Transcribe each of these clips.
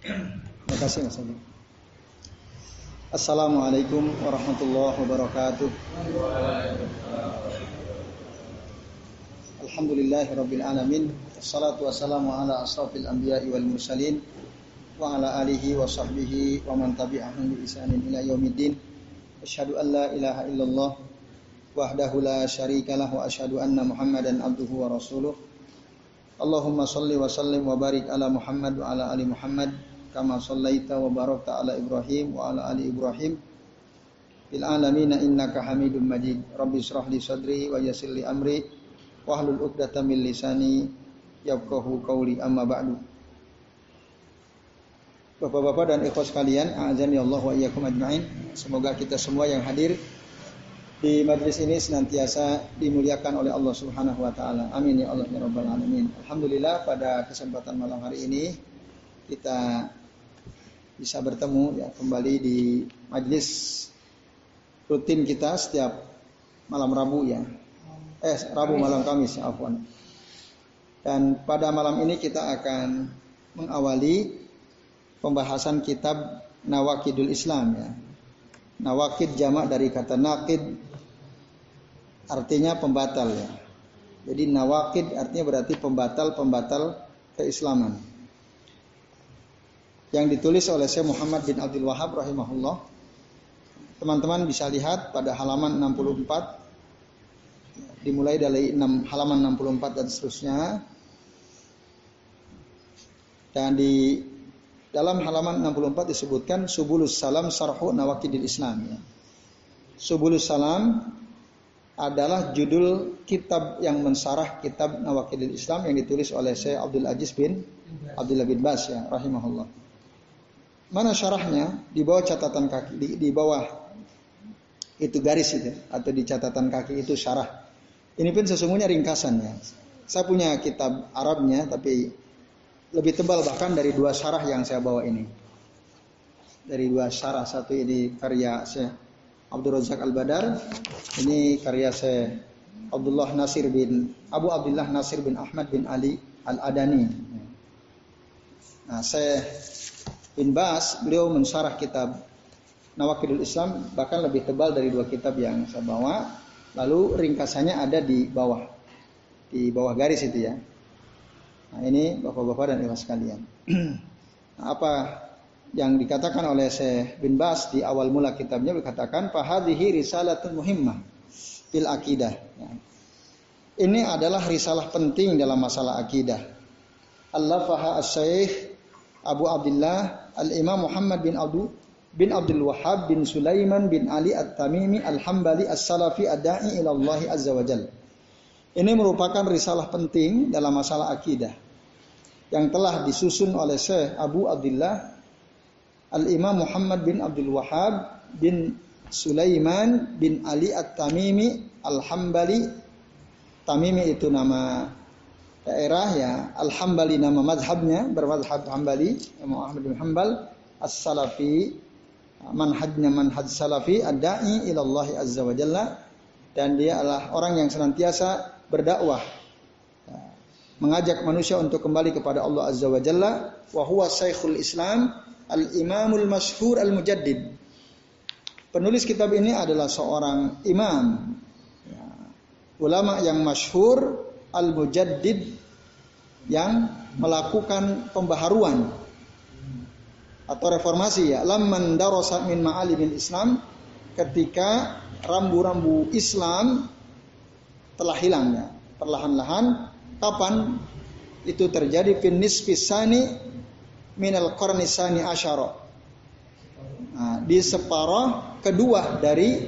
Terima kasih Mas Abi. Assalamualaikum warahmatullahi wabarakatuh. Alhamdulillahirabbil alamin. Wassalatu wassalamu ala asrafil anbiya'i wal mursalin wa ala alihi wa sahbihi wa man tabi'ahum bi ihsanin ila yaumiddin. Asyhadu an la ilaha illallah wahdahu la syarika lah wa asyhadu anna Muhammadan abduhu wa rasuluh. Allahumma salli wa sallim wa barik ala Muhammad wa ala ali Muhammad kama sallaita wa barakta ala Ibrahim wa ala ali Ibrahim fil alamin innaka Hamidum Majid. Rabbi israh li sadri wa yassir li amri wahlul 'uqdatam min lisani yafqahu qawli amma ba'du. Bapak-bapak dan ikhwas sekalian, azan ya Allah wa iyyakum ajmain. Semoga kita semua yang hadir di majlis ini senantiasa dimuliakan oleh Allah Subhanahu wa taala. Amin ya Allah ya rabbal alamin. Alhamdulillah pada kesempatan malam hari ini kita bisa bertemu ya kembali di majlis rutin kita setiap malam Rabu ya. Eh Rabu malam Kamis afwan. Dan pada malam ini kita akan mengawali pembahasan kitab Nawakidul Islam ya. Nawakid jamak dari kata nakid artinya pembatal ya. Jadi nawakid artinya berarti pembatal-pembatal keislaman. Yang ditulis oleh Syekh Muhammad bin Abdul Wahab rahimahullah. Teman-teman bisa lihat pada halaman 64 dimulai dari 6, halaman 64 dan seterusnya. Dan di dalam halaman 64 disebutkan Subulus Salam Sarhu Nawakidil Islam ya. Subulus Salam adalah judul kitab yang mensarah kitab Nawakidil Islam yang ditulis oleh Syekh Abdul Aziz bin Abdullah bin Bas ya rahimahullah. Mana syarahnya? Di bawah catatan kaki di, di bawah itu garis itu atau di catatan kaki itu syarah. Ini pun sesungguhnya ringkasannya. Saya punya kitab Arabnya tapi lebih tebal bahkan dari dua syarah yang saya bawa ini. Dari dua syarah satu ini karya Syekh Abdul Razak Al-Badar. Ini karya saya Abdullah Nasir bin Abu Abdullah Nasir bin Ahmad bin Ali Al-Adani. Nah, saya bin Bas, beliau mensarah kitab Nawakidul Islam bahkan lebih tebal dari dua kitab yang saya bawa. Lalu ringkasannya ada di bawah. Di bawah garis itu ya. Nah, ini Bapak-bapak dan Ibu sekalian. nah, apa yang dikatakan oleh Syekh bin Bas di awal mula kitabnya dikatakan fahadhihi risalatun muhimmah fil akidah. Ya. Ini adalah risalah penting dalam masalah akidah. Allah faha as-Syekh Abu Abdullah Al-Imam Muhammad bin Abdul bin Abdul Wahhab bin Sulaiman bin Ali At-Tamimi Al-Hambali As-Salafi Ad-Da'i ila Allah Azza wa Jalla. Ini merupakan risalah penting dalam masalah akidah yang telah disusun oleh Syekh Abu Abdullah Al-Imam Muhammad bin Abdul Wahab bin Sulaiman bin Ali At-Tamimi Al-Hambali Tamimi itu nama daerah ya Al-Hambali nama madhabnya bermadhab Hambali Imam Ahmad bin Hambal As-Salafi manhajnya manhaj Salafi ad-da'i ila Allah Azza wa Jalla dan dia adalah orang yang senantiasa berdakwah mengajak manusia untuk kembali kepada Allah Azza wa Jalla wa huwa Syekhul Islam Al-Imamul Mashhur Al-Mujaddid. Penulis kitab ini adalah seorang imam. Ya. Ulama yang masyhur Al-Mujaddid yang melakukan pembaharuan atau reformasi ya. Lamman darasa min ma'alimin Islam ketika rambu-rambu Islam telah hilang ya. Perlahan-lahan kapan itu terjadi finis pisani minal qarnisani asyara. Nah, di separuh kedua dari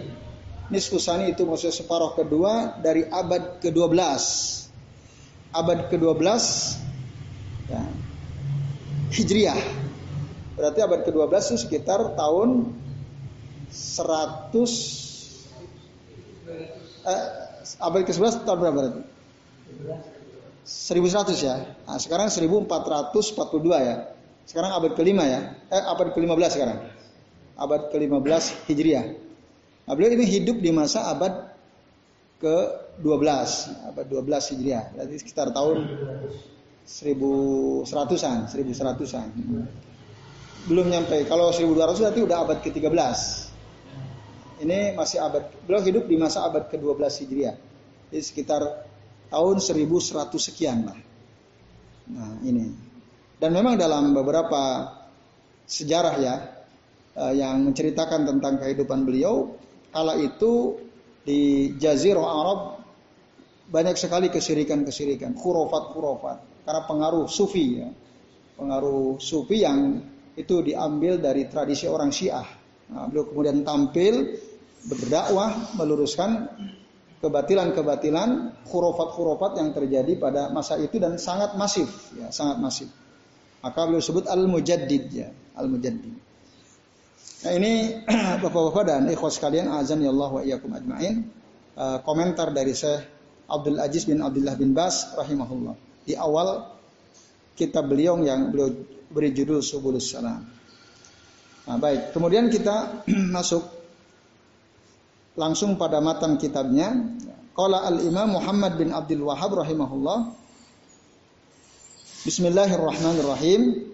nisfusani itu maksudnya separuh kedua dari abad ke-12. Abad ke-12 ya, Hijriah. Berarti abad ke-12 itu sekitar tahun 100 eh, abad ke-11 tahun berapa berarti? 1100 ya. Nah, sekarang 1442 ya. Sekarang abad kelima ya. Eh, abad ke-15 sekarang. Abad ke-15 Hijriah. Nah, beliau ini hidup di masa abad ke-12. Abad 12 Hijriah. Berarti sekitar tahun 1100-an. 1100-an. belum nyampe. Kalau 1200 berarti udah abad ke-13. Ini masih abad beliau hidup di masa abad ke-12 Hijriah. Jadi sekitar tahun 1100 sekian lah. Nah, ini. Dan memang dalam beberapa sejarah ya eh, yang menceritakan tentang kehidupan beliau kala itu di Jazirah Arab banyak sekali kesirikan-kesirikan, khurafat-khurafat karena pengaruh sufi ya. Pengaruh sufi yang itu diambil dari tradisi orang Syiah. Nah, beliau kemudian tampil berdakwah meluruskan kebatilan-kebatilan khurafat-khurafat yang terjadi pada masa itu dan sangat masif ya, sangat masif. Maka beliau sebut al-mujaddid ya, al-mujaddid. Nah ini Bapak-bapak dan ikhwas sekalian azan ya Allah wa iyyakum ajmain. Uh, komentar dari Syekh Abdul Aziz bin Abdullah bin Bas rahimahullah. Di awal kitab beliau yang beliau beri judul Subulus Salam. Nah, baik, kemudian kita masuk langsung pada matan kitabnya. Qala al-Imam Muhammad bin Abdul Wahab rahimahullah. Bismillahirrahmanirrahim.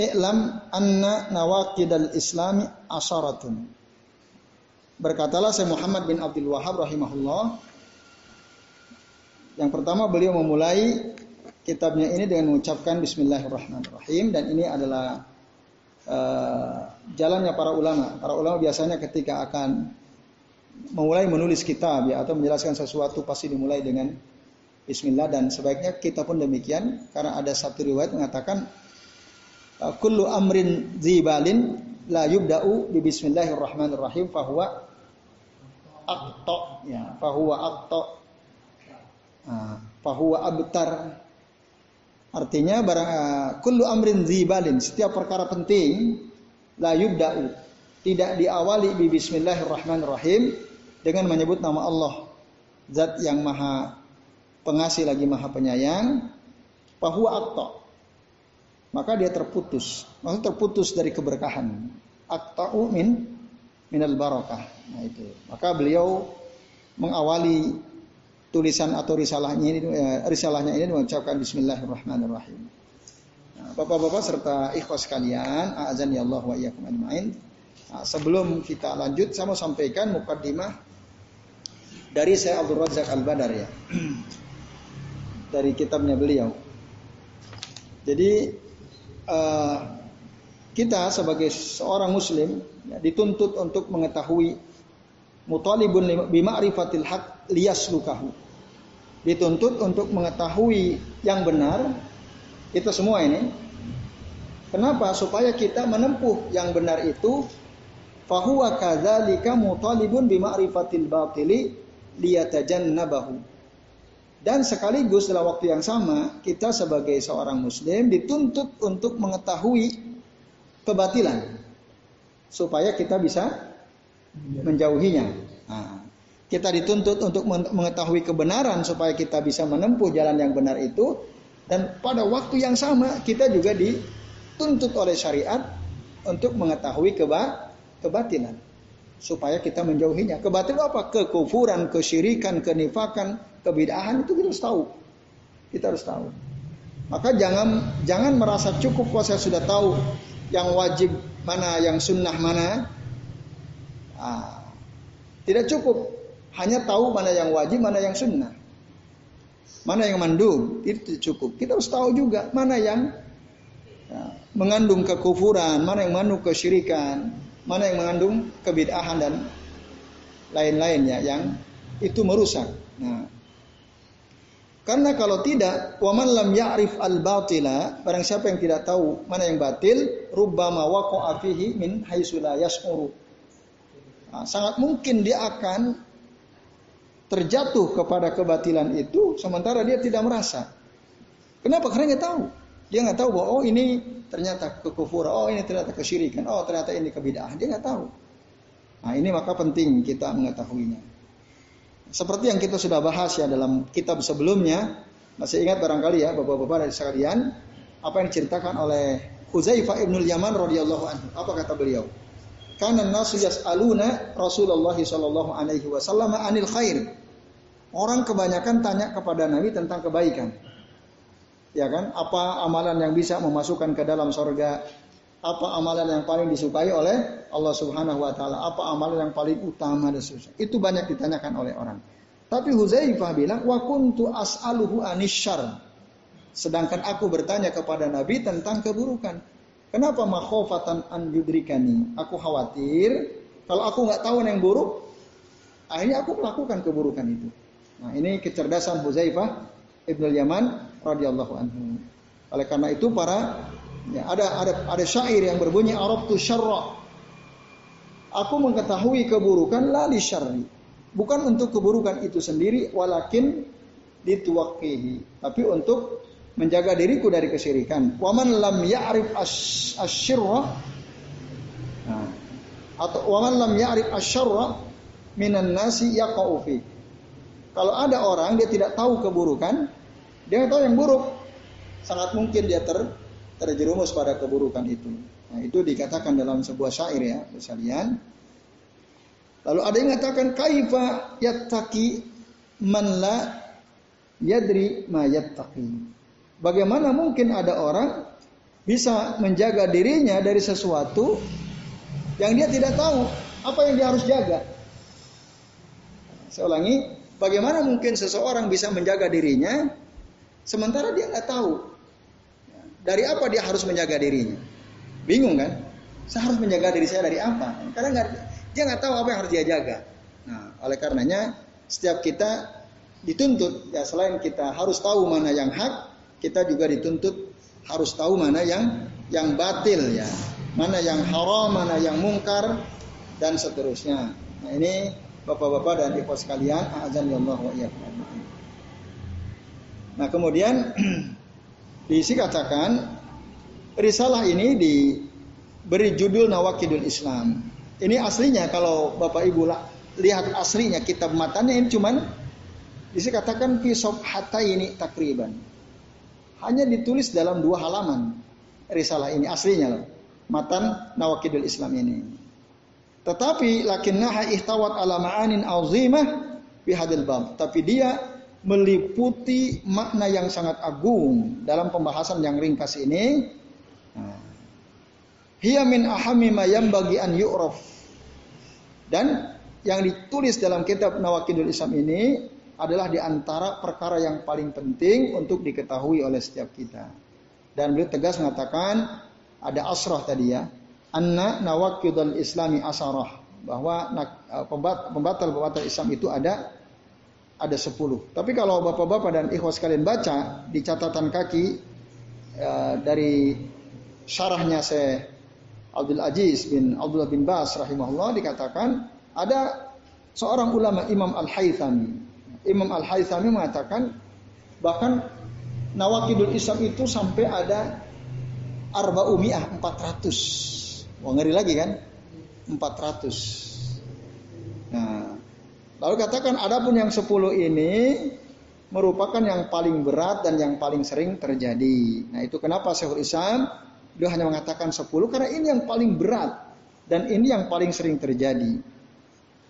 I'lam anna nawaqidal islami asaratun. Berkatalah saya Muhammad bin Abdul Wahab rahimahullah. Yang pertama beliau memulai kitabnya ini dengan mengucapkan Bismillahirrahmanirrahim. Dan ini adalah uh, jalannya para ulama. Para ulama biasanya ketika akan memulai menulis kitab ya atau menjelaskan sesuatu pasti dimulai dengan Bismillah. Dan sebaiknya kita pun demikian karena ada satu riwayat mengatakan kullu amrin zibalin la yubda'u bi bismillahirrahmanirrahim fahuwa aqta ya fahuwa nah, fahuwa abtar. Artinya barang uh, kullu amrin zibalin. Setiap perkara penting la yubda'u. Tidak diawali bi bismillahirrahmanirrahim dengan menyebut nama Allah. Zat yang maha pengasih lagi maha penyayang. Bahwa akta. Maka dia terputus. Maksud terputus dari keberkahan. Akta min minal barakah. Nah itu. Maka beliau mengawali tulisan atau risalahnya ini eh, risalahnya ini mengucapkan Bismillahirrahmanirrahim. Nah, Bapak-bapak serta ikhwas sekalian, azan ya Allah wa iyyakum ajmain. Nah, sebelum kita lanjut, saya mau sampaikan mukadimah dari saya Abdul Razak Al Badar ya dari kitabnya beliau. Jadi uh, kita sebagai seorang Muslim ya, dituntut untuk mengetahui mutalibun bima'rifatil haq liyaslukahu. Dituntut untuk mengetahui yang benar itu semua ini. Kenapa? Supaya kita menempuh yang benar itu fahuwa kadzalika mutalibun bima'rifatil batili liyatajannabahu. Dan sekaligus dalam waktu yang sama, kita sebagai seorang muslim dituntut untuk mengetahui kebatilan supaya kita bisa menjauhinya. Kita dituntut untuk mengetahui kebenaran supaya kita bisa menempuh jalan yang benar itu dan pada waktu yang sama kita juga dituntut oleh syariat untuk mengetahui keba kebatilan supaya kita menjauhinya. Kebatilan apa? Kekufuran, kesyirikan, kenifakan, kebidahan itu kita harus tahu. Kita harus tahu. Maka jangan jangan merasa cukup kalau saya sudah tahu yang wajib mana, yang sunnah mana. Ah, tidak cukup hanya tahu mana yang wajib, mana yang sunnah. Mana yang mandub, itu cukup. Kita harus tahu juga mana yang ya, mengandung kekufuran, mana yang mengandung kesyirikan, mana yang mengandung kebid'ahan dan lain-lainnya yang itu merusak. Nah, karena kalau tidak, waman lam ya'rif al batila, barang siapa yang tidak tahu mana yang batil, rubbama waqa'a fihi min haitsu la yash'uru. Nah, sangat mungkin dia akan terjatuh kepada kebatilan itu sementara dia tidak merasa. Kenapa? Karena dia tahu. Dia nggak tahu bahwa oh ini ternyata kekufuran, oh ini ternyata kesyirikan, oh ternyata ini kebidahan. Dia nggak tahu. Nah ini maka penting kita mengetahuinya. Seperti yang kita sudah bahas ya dalam kitab sebelumnya, masih ingat barangkali ya bapak-bapak dari sekalian, apa yang diceritakan oleh Huzaifah ibnul Yaman radhiyallahu anhu. Apa kata beliau? Karena nasu yas'aluna Rasulullah sallallahu alaihi wasallam anil khair. Orang kebanyakan tanya kepada Nabi tentang kebaikan ya kan? Apa amalan yang bisa memasukkan ke dalam sorga? apa amalan yang paling disukai oleh Allah Subhanahu wa taala, apa amalan yang paling utama dan seterusnya. Itu banyak ditanyakan oleh orang. Tapi Huzaifah bilang, "Wa kuntu as'aluhu anisyar." Sedangkan aku bertanya kepada Nabi tentang keburukan. Kenapa makhofatan an yudrikani? Aku khawatir kalau aku nggak tahu yang buruk, akhirnya aku melakukan keburukan itu. Nah, ini kecerdasan Huzaifah Ibnu Yaman radhiyallahu anhu. Oleh karena itu para Ya, ada ada ada syair yang berbunyi Arab tu syarra. Aku mengetahui keburukan la li syarri. Bukan untuk keburukan itu sendiri walakin dituwaqihi, tapi untuk menjaga diriku dari kesyirikan. Waman lam ya'rif asyirra nah, atau waman lam ya'rif asyarra minan nasi yaqa'u. Kalau ada orang dia tidak tahu keburukan, dia tahu yang buruk, sangat mungkin dia ter terjerumus pada keburukan itu. Nah, itu dikatakan dalam sebuah syair ya, sekalian. Lalu ada yang mengatakan kaifa yattaqi man la yadri ma yattaqi. Bagaimana mungkin ada orang bisa menjaga dirinya dari sesuatu yang dia tidak tahu apa yang dia harus jaga. Saya ulangi, bagaimana mungkin seseorang bisa menjaga dirinya sementara dia nggak tahu dari apa dia harus menjaga dirinya? Bingung kan? Saya harus menjaga diri saya dari apa? Karena nggak, dia nggak tahu apa yang harus dia jaga. Nah, oleh karenanya setiap kita dituntut ya selain kita harus tahu mana yang hak, kita juga dituntut harus tahu mana yang yang batil ya, mana yang haram, mana yang mungkar dan seterusnya. Nah, ini Bapak-bapak dan Ibu sekalian, azan ya Allah wa Nah, kemudian Diisi katakan risalah ini diberi judul Nawakidul Islam. Ini aslinya kalau Bapak Ibu lihat aslinya kitab matanya ini cuman diisi katakan kisob hatta ini takriban. Hanya ditulis dalam dua halaman risalah ini aslinya loh. Matan Nawakidul Islam ini. Tetapi lakinnaha ihtawat ala ma'anin azimah bihadil bab. Tapi dia meliputi makna yang sangat agung dalam pembahasan yang ringkas ini. Hiya min ahami ma bagi an yu'raf. Dan yang ditulis dalam kitab Nawakidul Islam ini adalah di antara perkara yang paling penting untuk diketahui oleh setiap kita. Dan beliau tegas mengatakan ada asrah tadi ya. Anna nawakidul islami asarah. Bahwa pembatal-pembatal Islam itu ada ada sepuluh. Tapi kalau bapak-bapak dan ikhwas kalian baca di catatan kaki ya, dari syarahnya saya Abdul Aziz bin Abdullah bin Bas rahimahullah dikatakan ada seorang ulama Imam Al Haythami. Imam Al Haythami mengatakan bahkan Nawakidul Islam itu sampai ada arba'umiyah 400. Wah ngeri lagi kan? 400. Nah, Lalu katakan adapun yang sepuluh ini merupakan yang paling berat dan yang paling sering terjadi. Nah itu kenapa Syekhul Islam dia hanya mengatakan sepuluh karena ini yang paling berat dan ini yang paling sering terjadi.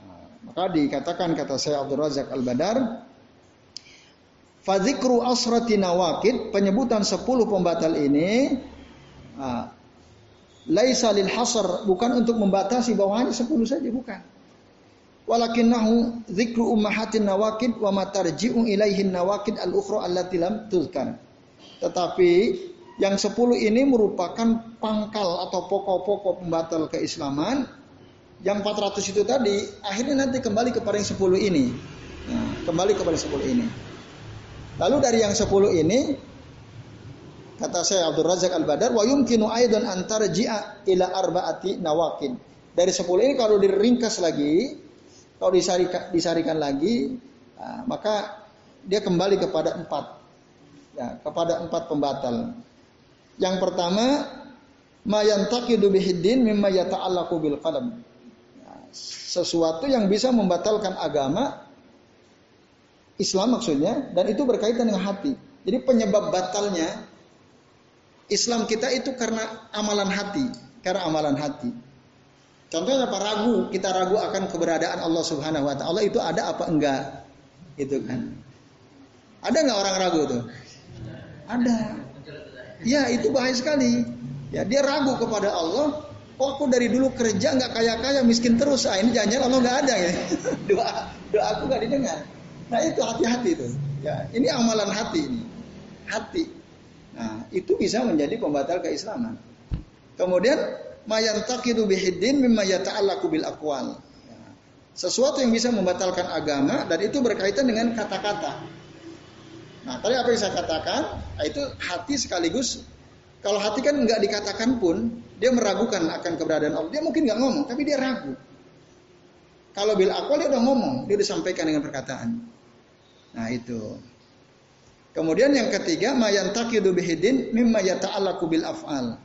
Nah, maka dikatakan kata saya Abdul Razak Al-Badar Fadzikru asrati nawakid penyebutan sepuluh pembatal ini nah, laisa lil hasr bukan untuk membatasi bahwa hanya sepuluh saja bukan walakinnahu dzikru ummahatin nawakid wa matarji'u ilaihin nawakid al-ukhra allati lam tuzkar. Tetapi yang sepuluh ini merupakan pangkal atau pokok-pokok pembatal keislaman. Yang 400 itu tadi akhirnya nanti kembali kepada yang sepuluh ini. Nah, kembali kepada sepuluh ini. Lalu dari yang sepuluh ini kata saya Abdul Razak Al-Badar wa yumkinu aidan antarji'a ila arba'ati nawakin. Dari sepuluh ini kalau diringkas lagi kalau disarikan, disarikan lagi, nah, maka dia kembali kepada empat, ya, kepada empat pembatal. Yang pertama, mayantakidu bihiddin mimma yata'allaqu bil qalam. Ya, sesuatu yang bisa membatalkan agama Islam maksudnya dan itu berkaitan dengan hati. Jadi penyebab batalnya Islam kita itu karena amalan hati, karena amalan hati. Contohnya apa ragu, kita ragu akan keberadaan Allah Subhanahu wa taala itu ada apa enggak? Itu kan. Ada nggak orang ragu tuh? Ada. Ya, itu bahaya sekali. Ya, dia ragu kepada Allah. Kok aku dari dulu kerja nggak kaya-kaya, miskin terus. Ah, ini jangan Allah nggak ada ya. doa doa aku nggak didengar. Nah itu hati-hati itu. Ya, ini amalan hati ini. Hati. Nah, itu bisa menjadi pembatal keislaman. Kemudian mayantaqidu bihiddin mimma yata'allaqu bil aqwal. Ya. Sesuatu yang bisa membatalkan agama dan itu berkaitan dengan kata-kata. Nah, tadi apa yang saya katakan? Nah, itu hati sekaligus kalau hati kan nggak dikatakan pun, dia meragukan akan keberadaan Allah. Dia mungkin nggak ngomong, tapi dia ragu. Kalau bil akwal dia udah ngomong, dia disampaikan dengan perkataan. Nah itu. Kemudian yang ketiga, mayantakidu bihidin mimma yata'allaku bil af'al.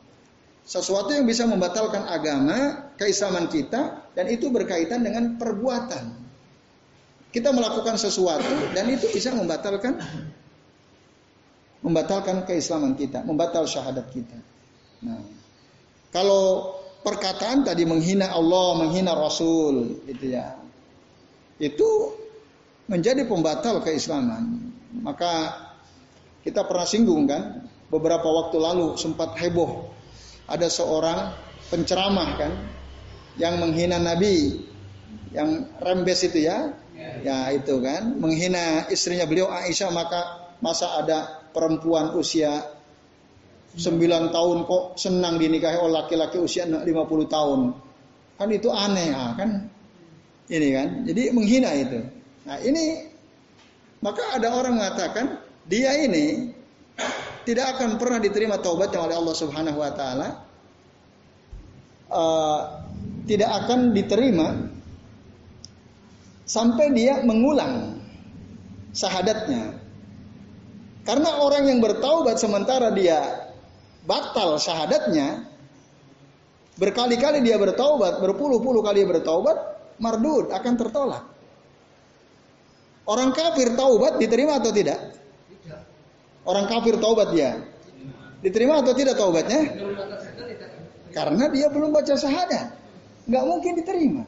Sesuatu yang bisa membatalkan agama, keislaman kita, dan itu berkaitan dengan perbuatan. Kita melakukan sesuatu dan itu bisa membatalkan membatalkan keislaman kita, membatal syahadat kita. Nah, kalau perkataan tadi menghina Allah, menghina Rasul, gitu ya, itu menjadi pembatal keislaman. Maka kita pernah singgung kan, beberapa waktu lalu sempat heboh ada seorang penceramah kan yang menghina Nabi, yang rembes itu ya, ya itu kan, menghina istrinya beliau Aisyah maka masa ada perempuan usia 9 tahun kok senang dinikahi oleh laki-laki usia 50 tahun. Kan itu aneh ya, kan? Ini kan. Jadi menghina itu. Nah, ini maka ada orang mengatakan dia ini tidak akan pernah diterima taubatnya oleh Allah Subhanahu wa taala. Uh, tidak akan diterima sampai dia mengulang syahadatnya karena orang yang bertaubat sementara dia batal syahadatnya, berkali-kali dia bertaubat, berpuluh-puluh kali bertaubat, mardud akan tertolak. Orang kafir taubat diterima atau tidak? Orang kafir taubat dia. Diterima atau tidak taubatnya? Karena dia belum baca syahadat. Nggak mungkin diterima.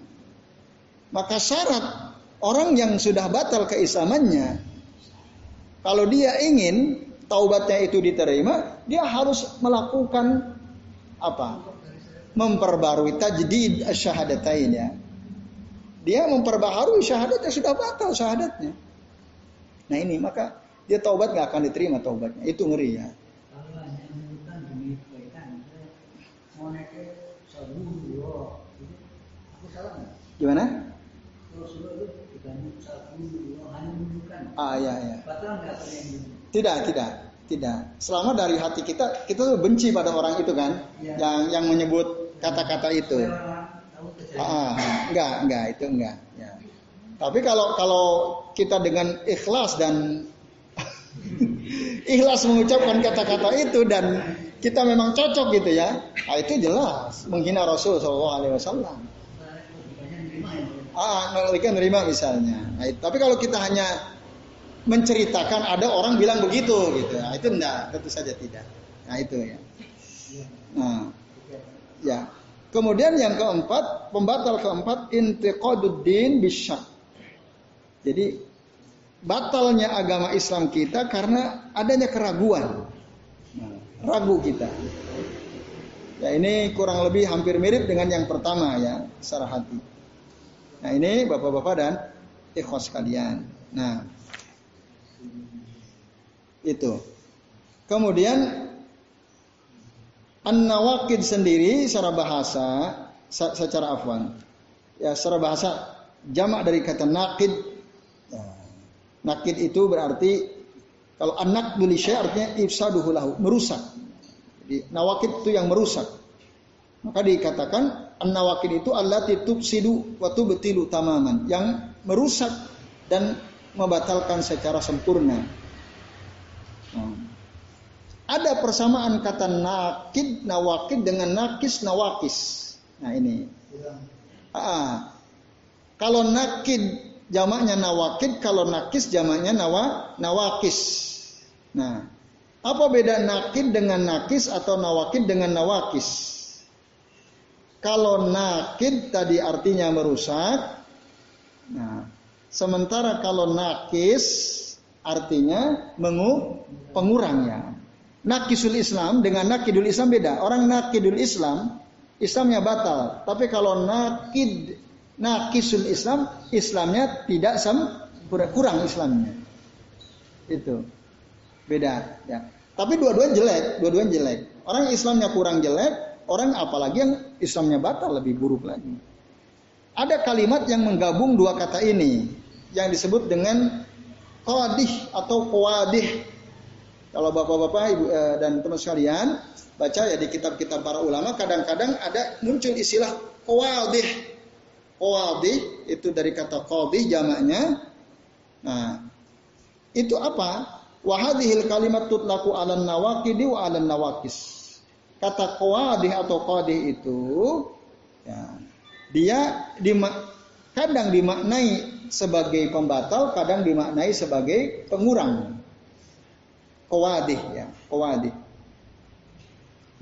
Maka syarat orang yang sudah batal keislamannya kalau dia ingin taubatnya itu diterima, dia harus melakukan apa? Memperbarui tajdid syahadatain ya. Dia memperbaharui syahadatnya sudah batal syahadatnya. Nah ini maka dia taubat nggak akan diterima taubatnya. Itu ngeri ya. Gimana? Ah ya ya. Tidak tidak tidak. Selama dari hati kita kita benci pada orang itu kan, ya. yang yang menyebut kata-kata itu. Ah, ah, enggak enggak itu enggak. Ya. Tapi kalau kalau kita dengan ikhlas dan ikhlas mengucapkan kata-kata itu dan kita memang cocok gitu ya, nah itu jelas menghina Rasul Shallallahu Alaihi Wasallam. Ah, mereka nerima misalnya. Nah, tapi kalau kita hanya menceritakan ada orang bilang begitu gitu. Nah, itu enggak, tentu saja tidak. Nah, itu ya. Nah, ya. Kemudian yang keempat, pembatal keempat intiqaduddin bisyak. Jadi batalnya agama Islam kita karena adanya keraguan. Ragu kita. Ya ini kurang lebih hampir mirip dengan yang pertama ya, secara hati. Nah ini bapak-bapak dan ikhwas kalian. Nah, itu. Kemudian An-Nawakid sendiri secara bahasa secara afwan. Ya, secara bahasa jamak dari kata nakid. Ya. Nakid itu berarti kalau anak beli artinya ifsaduhu lahu, merusak. Jadi nawakid itu yang merusak. Maka dikatakan an-nawakid itu allati tufsidu wa tubtilu tamaman, yang merusak dan membatalkan secara sempurna. Hmm. Ada persamaan kata nakid, nawakid dengan nakis, nawakis. Nah ini. Ah, kalau nakid jamaknya nawakid, kalau nakis jamaknya nawa, nawakis. Nah, apa beda nakid dengan nakis atau nawakid dengan nawakis? Kalau nakid tadi artinya merusak. Nah, sementara kalau nakis artinya mengu pengurangnya. nakisul Islam dengan nakidul Islam beda. Orang nakidul Islam, Islamnya batal. Tapi kalau nakid nakisul Islam, Islamnya tidak sam kurang Islamnya. Itu beda ya. Tapi dua-duanya jelek, dua-duanya jelek. Orang Islamnya kurang jelek, orang apalagi yang Islamnya batal lebih buruk lagi. Ada kalimat yang menggabung dua kata ini yang disebut dengan qadih atau qawadih kalau bapak-bapak ibu eh, dan teman sekalian baca ya di kitab-kitab para ulama kadang-kadang ada muncul istilah qawadih. Qawadih itu dari kata qadih jamaknya. Nah, itu apa? Wahadihil kalimat tutlaku ala nawakidi wa ala nawakis. Kata qawadih atau qadih itu ya, dia dimak kadang dimaknai sebagai pembatal, kadang dimaknai sebagai pengurang qawadih ya, qawadih.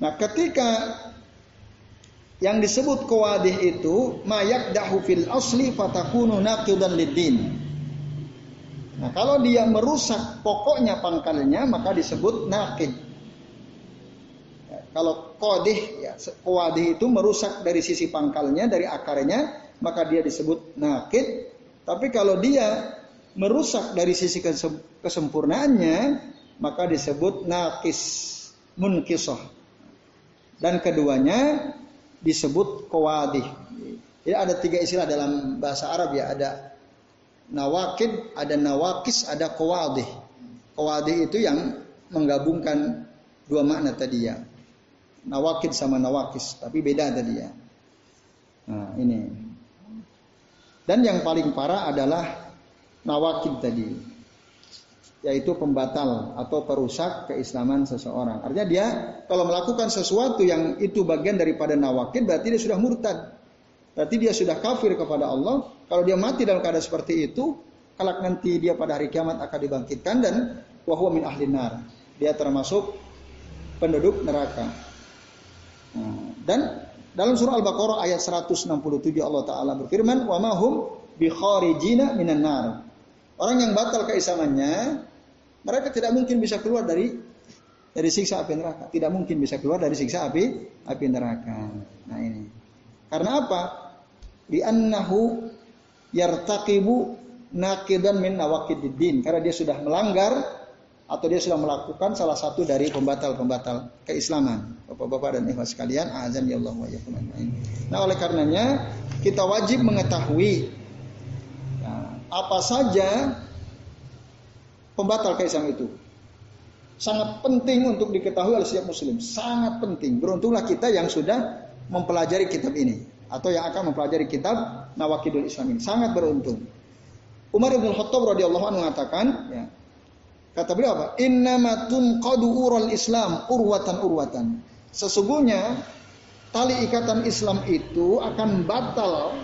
Nah, ketika yang disebut qawadih itu mayak dahu fil asli fatakunu naqidan lidin. Nah, kalau dia merusak pokoknya pangkalnya maka disebut naqid. Ya, kalau qadih ya, qawadih itu merusak dari sisi pangkalnya, dari akarnya, maka dia disebut naqid. Tapi kalau dia merusak dari sisi kesempurnaannya, maka disebut nakis munkisah. Dan keduanya disebut kawadih. Jadi ada tiga istilah dalam bahasa Arab ya, ada nawakid, ada nawakis, ada kawadih. Kawadih itu yang menggabungkan dua makna tadi ya. Nawakid sama nawakis, tapi beda tadi ya. Nah, ini. Dan yang paling parah adalah nawakid tadi yaitu pembatal atau perusak keislaman seseorang. Artinya dia kalau melakukan sesuatu yang itu bagian daripada nawakid berarti dia sudah murtad. Berarti dia sudah kafir kepada Allah. Kalau dia mati dalam keadaan seperti itu, kelak nanti dia pada hari kiamat akan dibangkitkan dan wahwa min ahli nar. Dia termasuk penduduk neraka. Nah, dan dalam surah Al-Baqarah ayat 167 Allah taala berfirman, "Wa mahum bi kharijina minan nar." Orang yang batal keislamannya mereka tidak mungkin bisa keluar dari dari siksa api neraka. Tidak mungkin bisa keluar dari siksa api api neraka. Nah ini. Karena apa? Di annahu yartaqibu naqidan min nawaqididdin. Karena dia sudah melanggar atau dia sudah melakukan salah satu dari pembatal-pembatal keislaman. Bapak-bapak dan ikhwan sekalian, azan ya Allah wa Nah, oleh karenanya kita wajib mengetahui nah, apa saja pembatal keislaman itu. Sangat penting untuk diketahui oleh setiap muslim. Sangat penting. Beruntunglah kita yang sudah mempelajari kitab ini. Atau yang akan mempelajari kitab Nawakidul Islam ini. Sangat beruntung. Umar bin Khattab radhiyallahu anhu mengatakan, ya, kata beliau apa? Innamatun qadu ural Islam urwatan urwatan. Sesungguhnya tali ikatan Islam itu akan batal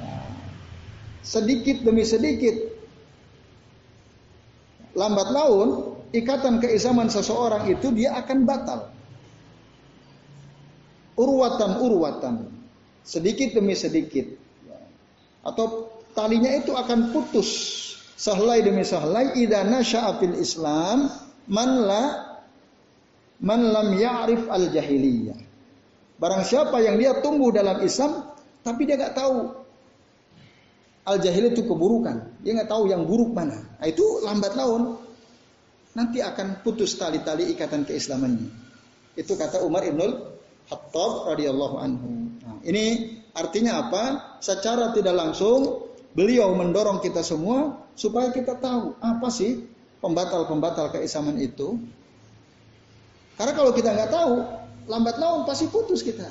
ya, sedikit demi sedikit lambat laun ikatan keislaman seseorang itu dia akan batal. Urwatan urwatan, sedikit demi sedikit, atau talinya itu akan putus sahlai demi sahlai idana sya'afil Islam man la man lam ya'rif al jahiliyah. Barang siapa yang dia tumbuh dalam Islam tapi dia nggak tahu al jahil itu keburukan. Dia nggak tahu yang buruk mana. Nah, itu lambat laun nanti akan putus tali-tali ikatan keislamannya. Itu kata Umar ibnul Khattab radhiyallahu anhu. Nah, ini artinya apa? Secara tidak langsung beliau mendorong kita semua supaya kita tahu apa sih pembatal-pembatal keislaman itu. Karena kalau kita nggak tahu, lambat laun pasti putus kita.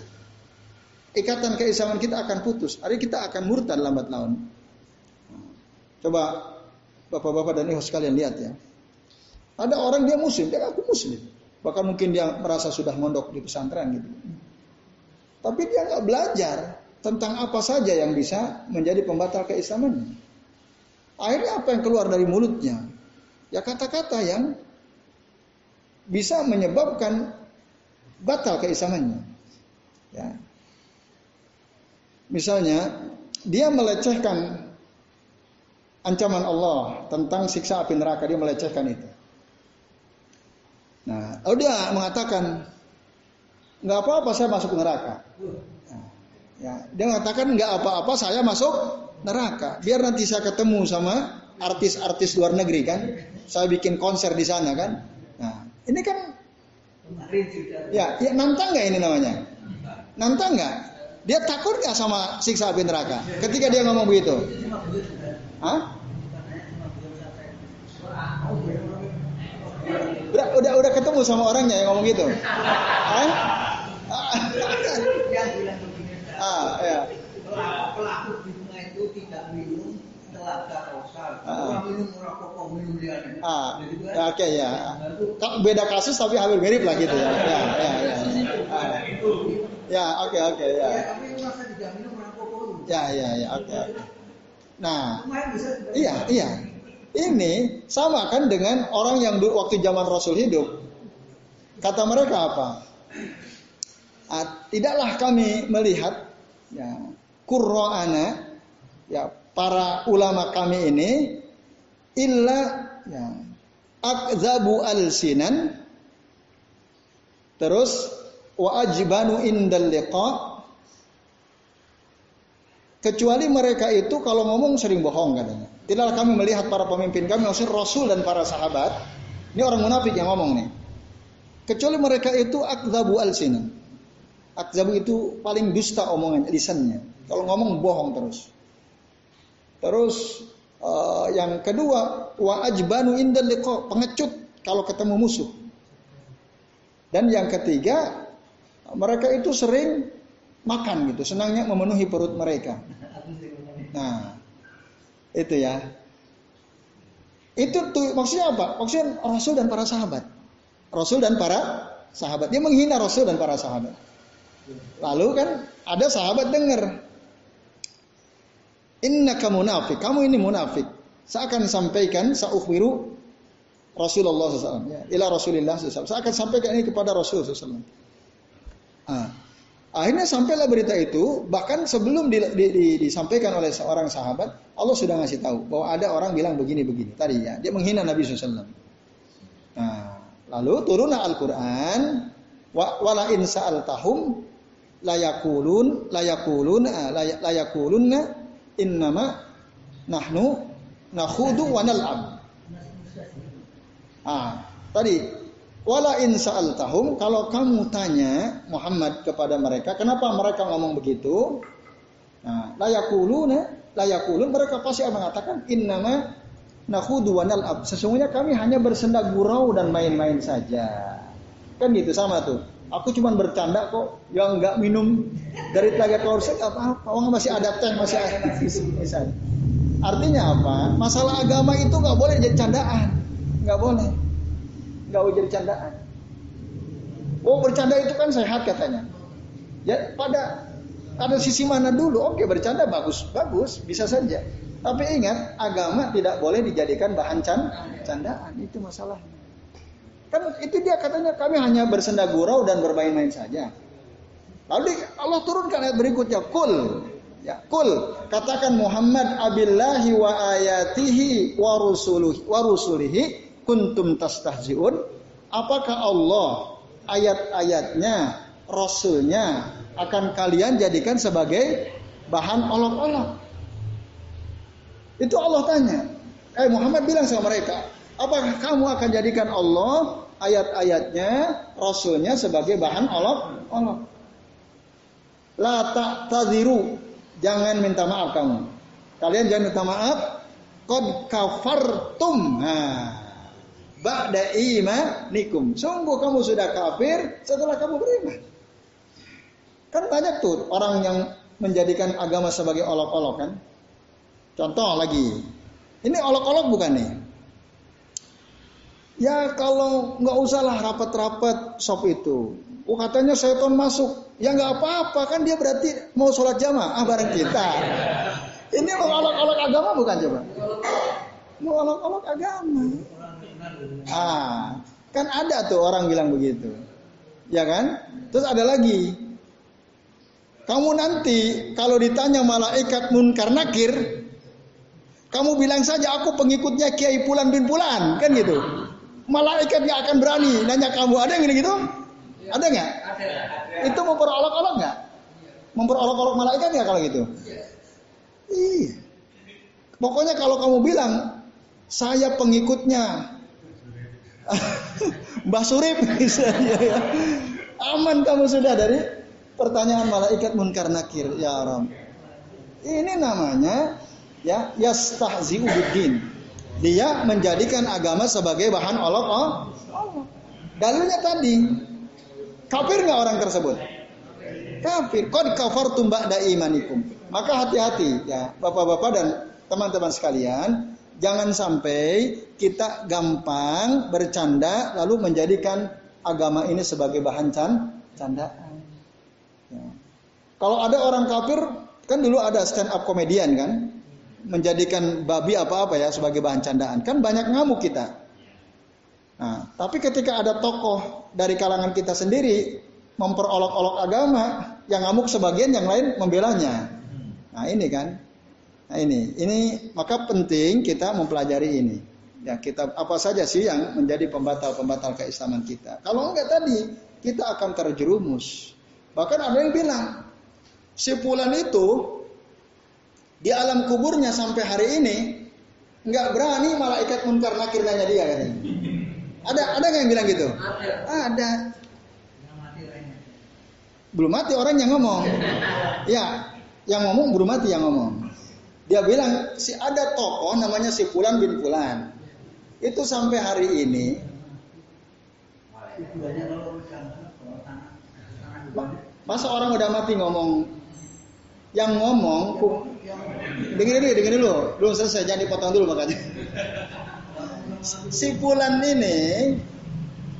Ikatan keislaman kita akan putus. Hari kita akan murtad lambat laun. Coba bapak-bapak dan ibu sekalian lihat ya. Ada orang dia muslim, dia ngaku muslim. Bahkan mungkin dia merasa sudah mondok di pesantren gitu. Tapi dia nggak belajar tentang apa saja yang bisa menjadi pembatal keislamannya. Akhirnya apa yang keluar dari mulutnya? Ya kata-kata yang bisa menyebabkan batal keislamannya. Ya. Misalnya dia melecehkan ancaman Allah tentang siksa api neraka dia melecehkan itu. Nah, lalu dia mengatakan nggak apa-apa saya masuk neraka. Nah, ya, dia mengatakan nggak apa-apa saya masuk neraka. Biar nanti saya ketemu sama artis-artis luar negeri kan, saya bikin konser di sana kan. Nah, ini kan ya, ya nantang nggak ini namanya? Nantang nggak? Dia takut nggak sama siksa api neraka? Ketika dia ngomong begitu, Hah? Udah, udah, udah ketemu sama orangnya yang ngomong gitu? Hah? begini Ah, ya. pelaku di rumah itu tidak minum telaga kausal orang minum merokok minum liane Ah, ya, oke ya. Beda kasus tapi hampir mirip lah gitu ya. Ya, ya, ya. Ah, Ya, oke, oke, ya. ya tapi masa tidak minum merokok Ya, ya, ya, oke. oke. Nah, Iya, iya. Ini sama kan dengan orang yang waktu zaman Rasul hidup. Kata mereka apa? Ah, tidaklah kami melihat ya Qur'ana ya para ulama kami ini illa ya akzabu alsinan terus wa ajbanu indal liqa Kecuali mereka itu kalau ngomong sering bohong katanya. Tidaklah kami melihat para pemimpin kami, maksudnya Rasul dan para sahabat. Ini orang munafik yang ngomong nih. Kecuali mereka itu akzabu al-sinan. Akzabu itu paling dusta omongan lisannya. Kalau ngomong bohong terus. Terus eh, yang kedua wa ajbanu indal liqa, pengecut kalau ketemu musuh. Dan yang ketiga mereka itu sering makan gitu, senangnya memenuhi perut mereka. Nah, itu ya. Itu tuh maksudnya apa? Maksudnya Rasul dan para sahabat. Rasul dan para sahabat. Dia menghina Rasul dan para sahabat. Lalu kan ada sahabat dengar. Innaka munafik. Kamu ini munafik. Saya akan sampaikan saukhbiru Rasulullah SAW. Ya, ila Rasulullah SAW. Saya akan sampaikan ini kepada Rasul SAW. Ah, Akhirnya sampailah berita itu, bahkan sebelum di, di, di, disampaikan oleh seorang sahabat, Allah sudah ngasih tahu bahwa ada orang bilang begini-begini. Tadi ya, dia menghina Nabi SAW. Nah, lalu turunlah Al-Quran, wa, wala in sa'altahum layakulun layakulun ah, layakulunna innama nahnu nakhudu wa nal'ab. Ah, tadi Wala in sa'altahum kalau kamu tanya Muhammad kepada mereka, kenapa mereka ngomong begitu? Nah, layakuluna, layakulun mereka pasti akan mengatakan innama nakhudu wa nal'ab. Sesungguhnya kami hanya bersenda gurau dan main-main saja. Kan gitu sama tuh. Aku cuma bercanda kok, yang nggak minum dari telaga kausal apa-apa. Orang masih ada teh, masih ada misalnya. Artinya apa? Masalah agama itu nggak boleh jadi candaan, nggak boleh boleh jadi candaan. Oh bercanda itu kan sehat katanya. Ya pada ada sisi mana dulu? Oke bercanda bagus, bagus bisa saja. Tapi ingat agama tidak boleh dijadikan bahan can, candaan itu masalahnya. Kan itu dia katanya kami hanya bersenda gurau dan bermain-main saja. Lalu Allah turunkan ayat berikutnya kul ya kul katakan Muhammad abillahi wa ayatihi wa rusuluhi wa rusulihi kuntum tastahziun? Apakah Allah ayat-ayatnya rasulnya akan kalian jadikan sebagai bahan olok-olok? Itu Allah tanya. Eh Muhammad bilang sama mereka apakah kamu akan jadikan Allah ayat-ayatnya rasulnya sebagai bahan olok-olok? La ta'tadiru jangan minta maaf kamu. Kalian jangan minta maaf. Qad kafartum. Nah ba'da imanikum. Sungguh kamu sudah kafir setelah kamu beriman. Kan banyak tuh orang yang menjadikan agama sebagai olok-olok kan. Contoh lagi. Ini olok-olok bukan nih? Ya kalau nggak usahlah rapat-rapat sop itu. Oh katanya setan masuk. Ya nggak apa-apa kan dia berarti mau sholat jamaah bareng kita. Ini mau olok-olok agama bukan coba? Mau olok-olok agama. Ah, kan ada tuh orang bilang begitu. Ya kan? Terus ada lagi. Kamu nanti kalau ditanya malaikat munkar nakir, kamu bilang saja aku pengikutnya Kiai Pulan bin Pulan, kan gitu. Malaikat nggak akan berani nanya kamu. Ada yang gitu? Ada nggak? Itu memperolok-olok nggak? Memperolok-olok malaikat nggak kalau gitu? Iya. Pokoknya kalau kamu bilang saya pengikutnya Mbah Surip misalnya ya. Aman kamu sudah dari pertanyaan malaikat munkar nakir ya Ram. Ini namanya ya yastahzi'u biddin. Dia menjadikan agama sebagai bahan olok oh. Dalilnya tadi kafir nggak orang tersebut? Kafir. Qad kafartum ba'da imanikum. Maka hati-hati ya Bapak-bapak dan teman-teman sekalian, jangan sampai kita gampang bercanda lalu menjadikan agama ini sebagai bahan can candaan. Ya. Kalau ada orang kafir, kan dulu ada stand up komedian kan, menjadikan babi apa-apa ya sebagai bahan candaan. Kan banyak ngamuk kita. Nah, tapi ketika ada tokoh dari kalangan kita sendiri memperolok-olok agama, yang ngamuk sebagian, yang lain membelanya. Nah, ini kan. Nah, ini, ini maka penting kita mempelajari ini. Ya, kita apa saja sih yang menjadi pembatal-pembatal keislaman kita. Kalau enggak tadi, kita akan terjerumus. Bahkan ada yang bilang, si Fulan itu di alam kuburnya sampai hari ini nggak berani malaikat munkar nakir nanya dia katanya. Ada ada nggak yang bilang gitu? Ada. Belum mati orang yang ngomong. Ya, yang ngomong belum mati yang ngomong. Dia bilang si ada tokoh namanya si Fulan bin Fulan. Itu sampai hari ini Masa orang udah mati ngomong yang ngomong dengerin dulu, dengerin dulu, belum selesai, jangan dipotong dulu makanya. Si Fulan ini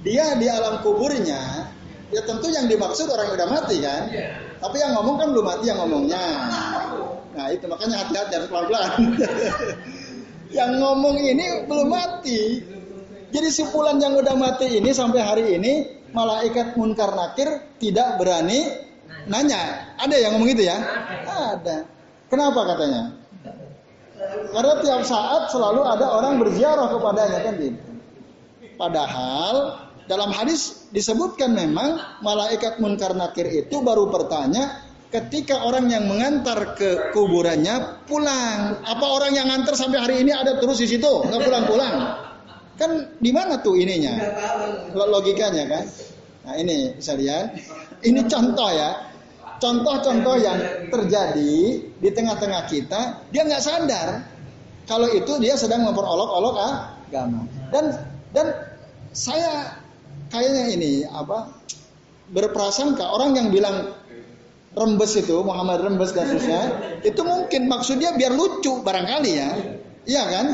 dia di alam kuburnya, ya tentu yang dimaksud orang yang udah mati kan. Tapi yang ngomong kan belum mati yang ngomongnya. Nah itu makanya hati-hati harus pelan-pelan. yang ngomong ini belum mati. Jadi si Fulan yang udah mati ini sampai hari ini malaikat munkar nakir tidak berani nanya. Ada yang ngomong gitu ya? Ada. Kenapa katanya? Karena tiap saat selalu ada orang berziarah kepadanya kan gitu. Padahal dalam hadis disebutkan memang malaikat munkar nakir itu baru bertanya ketika orang yang mengantar ke kuburannya pulang. Apa orang yang ngantar sampai hari ini ada terus di situ nggak pulang-pulang? Kan di mana tuh ininya? Logikanya kan? Nah ini bisa lihat. Ini contoh ya contoh-contoh yang terjadi di tengah-tengah kita, dia nggak sadar kalau itu dia sedang memperolok-olok agama. Dan dan saya kayaknya ini apa berprasangka orang yang bilang rembes itu Muhammad rembes kasusnya itu mungkin maksudnya biar lucu barangkali ya iya kan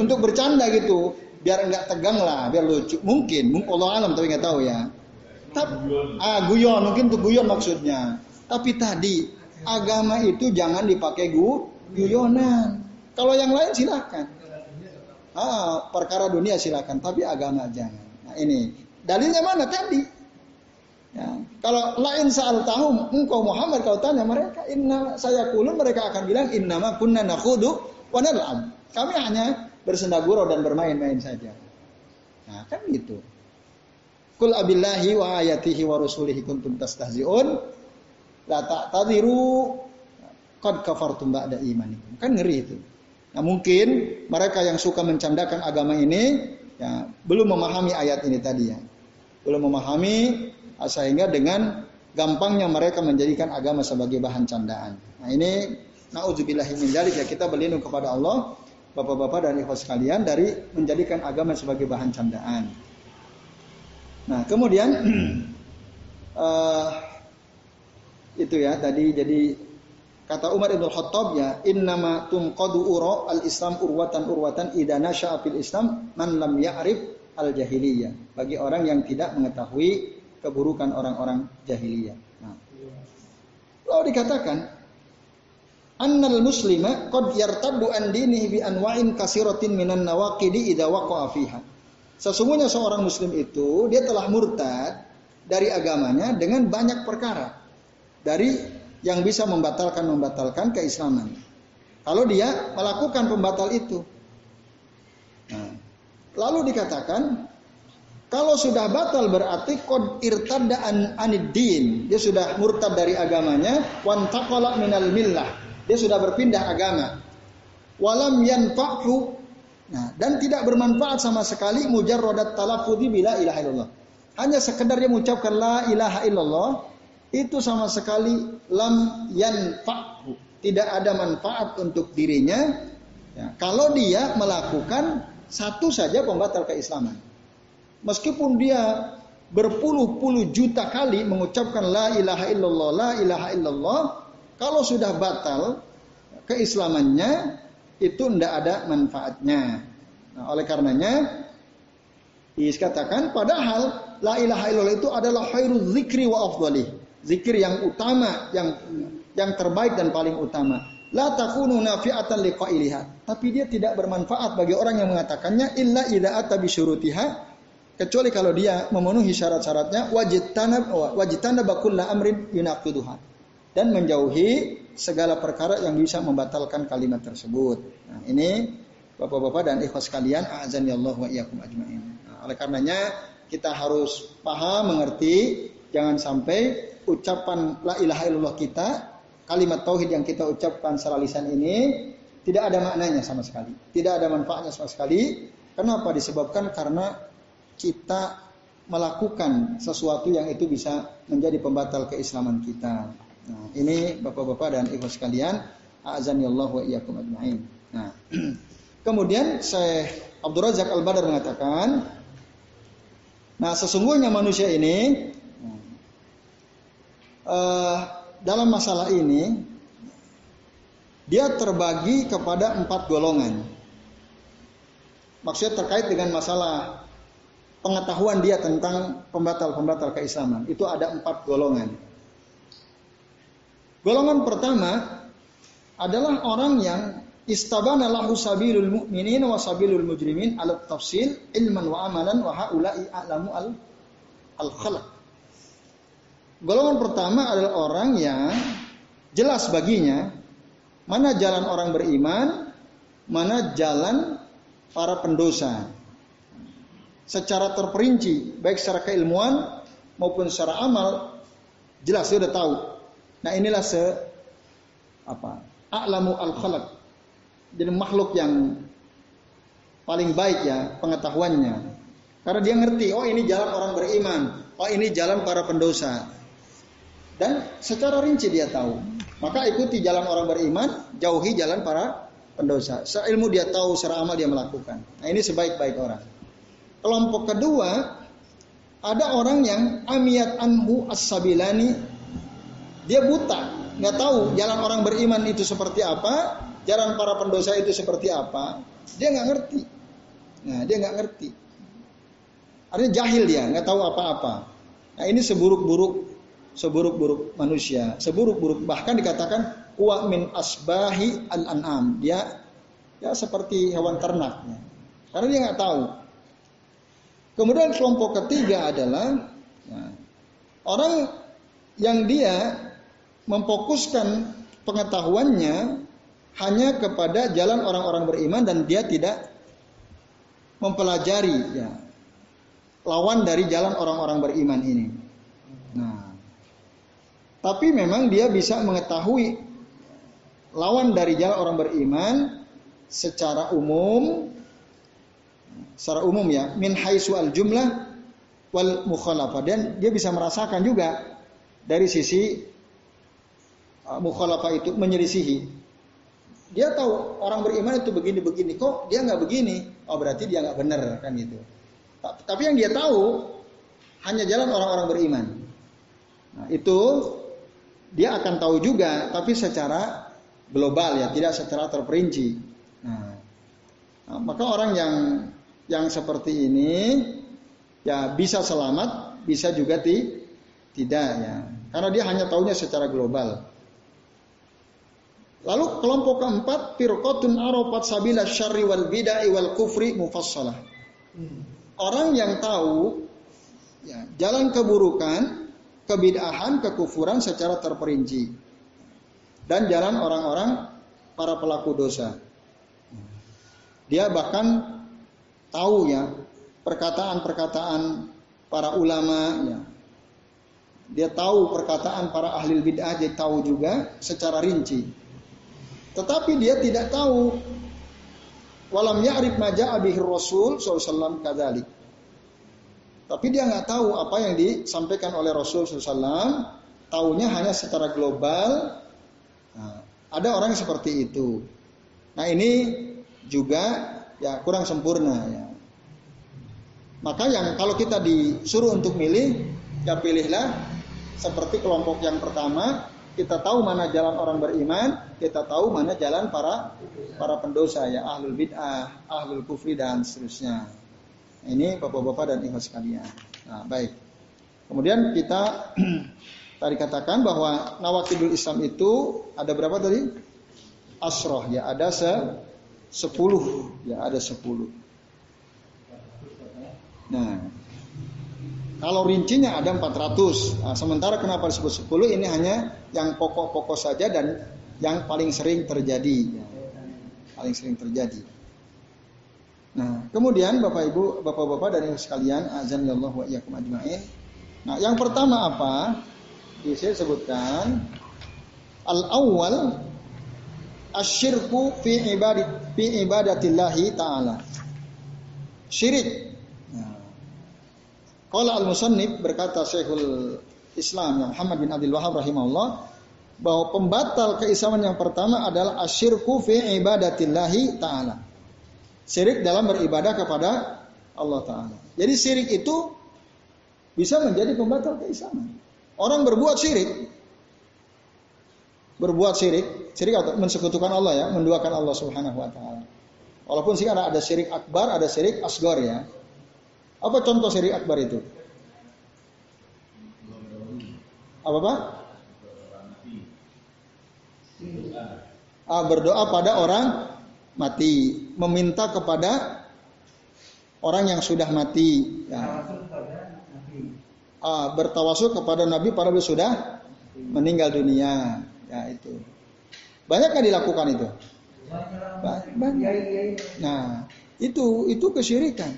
untuk bercanda gitu biar nggak tegang lah biar lucu mungkin mungkin Allah alam tapi nggak tahu ya tapi ah guyon mungkin tuh guyon maksudnya tapi tadi agama itu jangan dipakai gu, guyonan. Kalau yang lain silakan. Ah, perkara dunia silakan, tapi agama jangan. Nah ini dalilnya mana tadi? Ya. Kalau lain saat tahu engkau Muhammad kalau tanya mereka inna saya kulun mereka akan bilang innama kunna nakhudu wa nal'ab. Kami hanya bersenda gurau dan bermain-main saja. Nah, kan gitu. Kul abillahi wa ayatihi wa rasulihi kuntum tastahzi'un La ta'tadiru qad kafartum ba'da imanikum. Kan ngeri itu. Nah, mungkin mereka yang suka mencandakan agama ini ya belum memahami ayat ini tadi ya. Belum memahami ah, sehingga dengan gampangnya mereka menjadikan agama sebagai bahan candaan. Nah, ini naudzubillahi min ya kita berlindung kepada Allah Bapak-bapak dan ikhwas sekalian dari menjadikan agama sebagai bahan candaan. Nah, kemudian uh, itu ya tadi jadi kata Umar ibn Khattab ya innama tumqadu uro al Islam urwatan urwatan idana sya'afil Islam man lam ya'rif al jahiliyah bagi orang yang tidak mengetahui keburukan orang-orang jahiliyah. Nah. Lalu dikatakan annal muslima qad yartaddu an dinihi bi anwa'in kasiratin minan nawaqidi idza waqa'a fiha. Sesungguhnya seorang muslim itu dia telah murtad dari agamanya dengan banyak perkara dari yang bisa membatalkan membatalkan keislaman. Kalau dia melakukan pembatal itu. Nah, lalu dikatakan Kalau sudah batal berarti kod irtada an aniddin. Dia sudah murtad dari agamanya. Wan taqala minal millah. Dia sudah berpindah agama. Walam yanfa'hu. Nah, dan tidak bermanfaat sama sekali mujarradat talafudhi bila ilaha illallah. Hanya sekedar dia mengucapkan la ilaha illallah itu sama sekali lam yanfa'hu. Tidak ada manfaat untuk dirinya. Ya, kalau dia melakukan satu saja pembatal keislaman. Meskipun dia berpuluh-puluh juta kali mengucapkan la ilaha illallah, la ilaha illallah, kalau sudah batal keislamannya itu tidak ada manfaatnya. Nah, oleh karenanya dikatakan padahal la ilaha illallah itu adalah khairul zikri wa afdali. Zikir yang utama, yang yang terbaik dan paling utama. La takunu nafi'atan liqailiha. Tapi dia tidak bermanfaat bagi orang yang mengatakannya illa idza ata syurutiha kecuali kalau dia memenuhi syarat-syaratnya wajib tanab wajib tanab bakulla amrin yunaqiduha dan menjauhi segala perkara yang bisa membatalkan kalimat tersebut. Nah, ini Bapak-bapak dan ikhwas sekalian, azan ya Allah wa iyyakum ajmain. Nah, oleh karenanya kita harus paham, mengerti, jangan sampai ucapan la ilaha illallah kita, kalimat tauhid yang kita ucapkan secara lisan ini tidak ada maknanya sama sekali, tidak ada manfaatnya sama sekali. Kenapa? Disebabkan karena kita melakukan sesuatu yang itu bisa menjadi pembatal keislaman kita. Nah, ini Bapak-bapak dan Ibu sekalian, azan Allah wa iyyakum ajmain. Nah, kemudian saya Abdul Razak Al-Badar mengatakan, nah sesungguhnya manusia ini uh, dalam masalah ini dia terbagi kepada empat golongan. Maksudnya terkait dengan masalah pengetahuan dia tentang pembatal-pembatal keislaman. Itu ada empat golongan. Golongan pertama adalah orang yang istabana lahu sabilul mu'minin wa sabilul mujrimin ala tafsil ilman wa amalan wa haula'i a'lamu al al khalaq. Golongan pertama adalah orang yang jelas baginya mana jalan orang beriman, mana jalan para pendosa secara terperinci, baik secara keilmuan maupun secara amal, jelas dia sudah tahu. Nah inilah se apa? A'lamu al khalaq. Jadi makhluk yang paling baik ya pengetahuannya. Karena dia ngerti, oh ini jalan orang beriman, oh ini jalan para pendosa. Dan secara rinci dia tahu. Maka ikuti jalan orang beriman, jauhi jalan para pendosa. Secara ilmu dia tahu, secara amal dia melakukan. Nah ini sebaik-baik orang. Kelompok kedua ada orang yang amiyat anhu as-sabilani dia buta, nggak tahu jalan orang beriman itu seperti apa, jalan para pendosa itu seperti apa, dia nggak ngerti. Nah, dia nggak ngerti. Artinya jahil dia, nggak tahu apa-apa. Nah, ini seburuk-buruk seburuk-buruk manusia, seburuk-buruk bahkan dikatakan wa min asbahi al-an'am. Dia ya seperti hewan ternaknya. Karena dia nggak tahu. Kemudian kelompok ketiga adalah ya, orang yang dia memfokuskan pengetahuannya hanya kepada jalan orang-orang beriman dan dia tidak mempelajari ya, lawan dari jalan orang-orang beriman ini. Nah, tapi memang dia bisa mengetahui lawan dari jalan orang beriman secara umum secara umum ya min haisu al jumlah wal mukhalafah. Dan dia bisa merasakan juga dari sisi uh, mukhalafah itu menyelisihi. Dia tahu orang beriman itu begini begini kok dia nggak begini? Oh berarti dia nggak benar kan gitu. Tapi yang dia tahu hanya jalan orang-orang beriman. Nah, itu dia akan tahu juga tapi secara global ya tidak secara terperinci. Nah, nah maka orang yang yang seperti ini ya bisa selamat, bisa juga ti, tidak ya. Karena dia hanya tahunya secara global. Lalu kelompok keempat firqatun arafat sabila syarri wal bid'ah wal kufri mufassalah. Orang yang tahu ya, jalan keburukan, kebid'ahan, kekufuran secara terperinci. Dan jalan orang-orang para pelaku dosa. Dia bahkan tahu ya perkataan-perkataan para ulama ya. Dia tahu perkataan para ahli bid'ah, dia tahu juga secara rinci. Tetapi dia tidak tahu walam ya'rif ma ja'a bihi Rasul sallallahu alaihi Tapi dia nggak tahu apa yang disampaikan oleh Rasul sallallahu Taunya hanya secara global. Nah, ada orang seperti itu. Nah ini juga ya kurang sempurna ya. Maka yang kalau kita disuruh untuk milih, ya pilihlah seperti kelompok yang pertama, kita tahu mana jalan orang beriman, kita tahu mana jalan para para pendosa ya ahlul bid'ah, ahlul kufri dan seterusnya. Ini bapak-bapak dan ibu sekalian. Nah, baik. Kemudian kita tadi katakan bahwa nawakidul Islam itu ada berapa tadi? Asroh ya, ada se sepuluh ya, ada sepuluh. Nah, kalau rincinya ada 400. Nah, sementara kenapa disebut 10 ini hanya yang pokok-pokok saja dan yang paling sering terjadi. Ya. Paling sering terjadi. Nah, kemudian Bapak Ibu, Bapak-bapak dan Ibu sekalian, azan ya Allah wa iyyakum ajmain. Nah, yang pertama apa? Di sini sebutkan al-awwal asyirku fi ibadat fi ibadatillahi taala. Syirik Qala al-musannif berkata Syekhul Islam yang Muhammad bin Abdul Wahab rahimahullah bahwa pembatal keislaman yang pertama adalah asyirku fi ibadatillahi taala. Syirik dalam beribadah kepada Allah taala. Jadi syirik itu bisa menjadi pembatal keislaman. Orang berbuat syirik berbuat syirik, syirik atau mensekutukan Allah ya, menduakan Allah Subhanahu wa taala. Walaupun sih ada syirik akbar, ada syirik asgor ya. Apa contoh syirik akbar itu? Apa pak? Ah, berdoa pada orang mati, meminta kepada orang yang sudah mati. Ya. Ah, bertawasul kepada Nabi pada sudah meninggal dunia. Ya itu. Banyak yang dilakukan itu? Banyak. Nah, itu itu kesyirikan.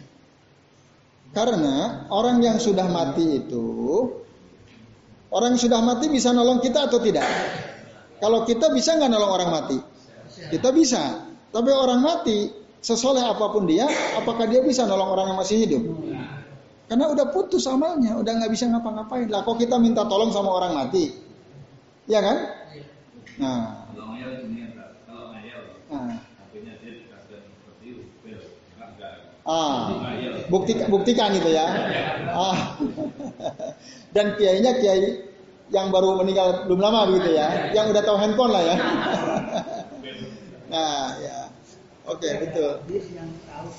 Karena orang yang sudah mati itu, orang yang sudah mati bisa nolong kita atau tidak? Kalau kita bisa nggak nolong orang mati? Kita bisa. Tapi orang mati, sesoleh apa pun dia, apakah dia bisa nolong orang yang masih hidup? Karena udah putus amalnya, udah nggak bisa ngapa-ngapain. Lah kok kita minta tolong sama orang mati? Ya kan? Nah. Nah. Ah, bukti, buktikan itu ya. Ah. Dan kiainya kiai yang baru meninggal belum lama begitu ya, yang udah tahu handphone lah ya. nah, ya. Oke, okay, betul. yang tahu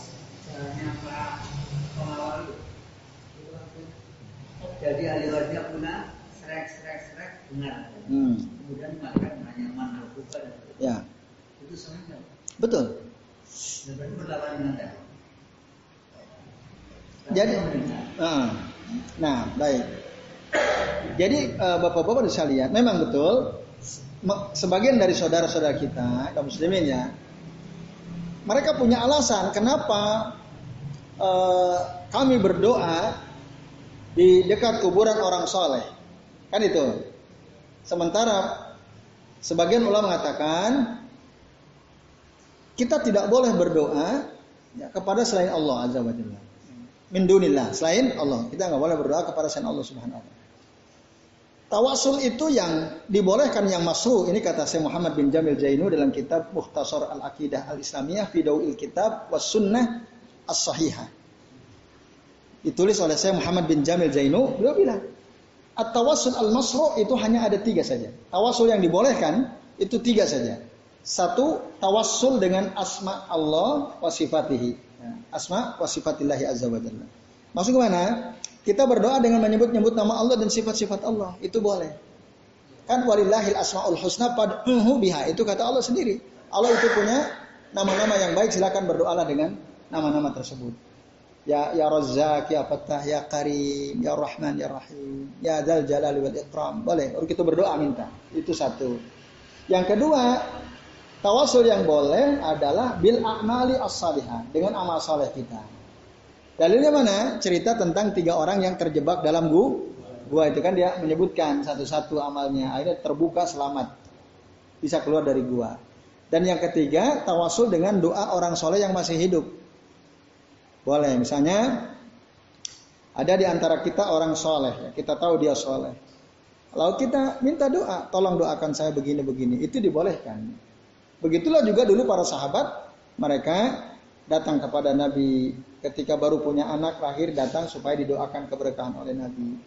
Jadi ahli wajah punya serek serek serek dengar. Hmm. Kemudian makan hanya mana Ya. Itu. Betul. Jadi, uh, nah baik. Jadi uh, bapak-bapak bisa lihat, memang betul sebagian dari saudara-saudara kita kaum muslimin ya, mereka punya alasan kenapa uh, kami berdoa di dekat kuburan orang soleh, kan itu. Sementara sebagian ulama mengatakan kita tidak boleh berdoa ya, kepada selain Allah azza wajalla min dunillah selain Allah. Kita nggak boleh berdoa kepada selain Allah Subhanahu wa taala. Tawasul itu yang dibolehkan yang masuk ini kata Syekh Muhammad bin Jamil Jainu dalam kitab Mukhtasar Al-Aqidah Al-Islamiyah fi Dawil Kitab was Sunnah As-Sahihah. Ditulis oleh Syekh Muhammad bin Jamil Jainu, beliau bilang, At-tawassul al-masru itu hanya ada tiga saja. Tawasul yang dibolehkan itu tiga saja. Satu, tawassul dengan asma Allah wa sifatihi. Asma wa sifatillahi azza wa jalla. Maksud ke mana? Kita berdoa dengan menyebut-nyebut nama Allah dan sifat-sifat Allah. Itu boleh. Kan walillahil asmaul husna pad'uhu biha. Itu kata Allah sendiri. Allah itu punya nama-nama yang baik. Silakan berdoalah dengan nama-nama tersebut. Ya ya Razzaq, ya Fattah, ya Karim, ya Rahman, ya Rahim, ya Dzal Jalali wal Ikram. Boleh. Kita berdoa minta. Itu satu. Yang kedua, Tawasul yang boleh adalah bil a'mali as-salihah dengan amal saleh kita. Dalilnya mana? Cerita tentang tiga orang yang terjebak dalam gua. Gua itu kan dia menyebutkan satu-satu amalnya. Akhirnya terbuka selamat. Bisa keluar dari gua. Dan yang ketiga, tawasul dengan doa orang soleh yang masih hidup. Boleh, misalnya ada di antara kita orang soleh, ya, kita tahu dia soleh. Lalu kita minta doa, tolong doakan saya begini-begini, itu dibolehkan. Begitulah juga dulu para sahabat, mereka datang kepada Nabi ketika baru punya anak lahir datang supaya didoakan keberkahan oleh Nabi.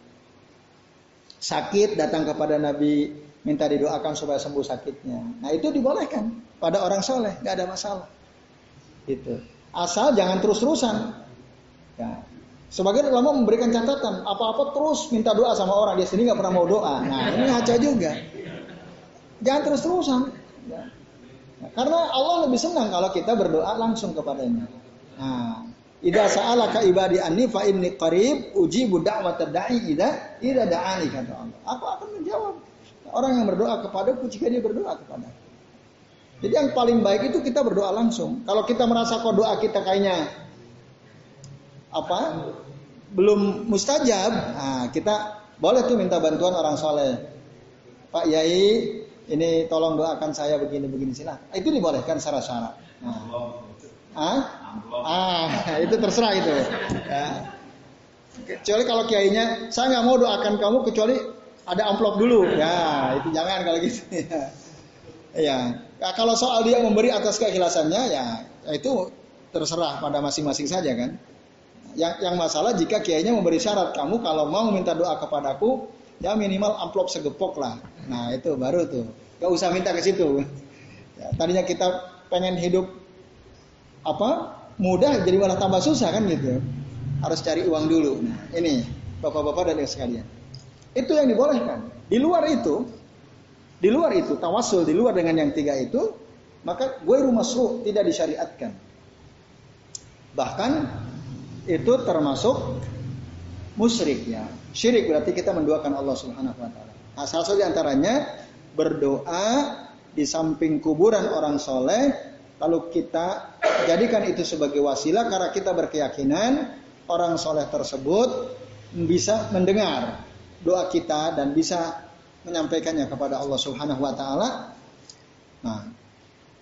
Sakit datang kepada Nabi minta didoakan supaya sembuh sakitnya. Nah itu dibolehkan pada orang soleh, nggak ada masalah. Gitu. Asal jangan terus-terusan. Ya. Sebagian ulama memberikan catatan, apa-apa terus minta doa sama orang, dia sendiri nggak pernah mau doa. Nah ini ngaca juga. Jangan terus-terusan. Ya. Karena Allah lebih senang kalau kita berdoa langsung kepadanya. Nah, Ida sa'alaka ibadi anni fa inni qarib ujibu da'watad da'i ida ida da'ani kata Allah. Aku akan menjawab orang yang berdoa kepadaku jika dia berdoa kepada. Jadi yang paling baik itu kita berdoa langsung. Kalau kita merasa kok doa kita kayaknya apa belum mustajab, nah kita boleh tuh minta bantuan orang soleh. Pak Yai, ini tolong doakan saya begini-begini sila. Itu dibolehkan secara syarat. Nah. Ah? ah, itu terserah itu. Ya. Kecuali kalau kiainya, saya nggak mau doakan kamu kecuali ada amplop dulu. Ya, itu jangan kalau gitu. ya. ya. Kalau soal dia memberi atas keikhlasannya ya itu terserah pada masing-masing saja kan. Yang yang masalah jika kiainya memberi syarat kamu kalau mau minta doa kepadaku ya minimal amplop segepok lah. Nah itu baru tuh. Gak usah minta ke situ. Ya, tadinya kita pengen hidup apa mudah jadi malah tambah susah kan gitu. Harus cari uang dulu. Nah ini bapak-bapak dan ibu sekalian. Itu yang dibolehkan. Di luar itu, di luar itu, tawasul di luar dengan yang tiga itu, maka gue rumah masruh tidak disyariatkan. Bahkan itu termasuk musyrik ya. Syirik berarti kita menduakan Allah Subhanahu wa taala. Nah, salah satu antaranya berdoa di samping kuburan orang soleh, lalu kita jadikan itu sebagai wasilah karena kita berkeyakinan orang soleh tersebut bisa mendengar doa kita dan bisa menyampaikannya kepada Allah Subhanahu wa taala. Nah,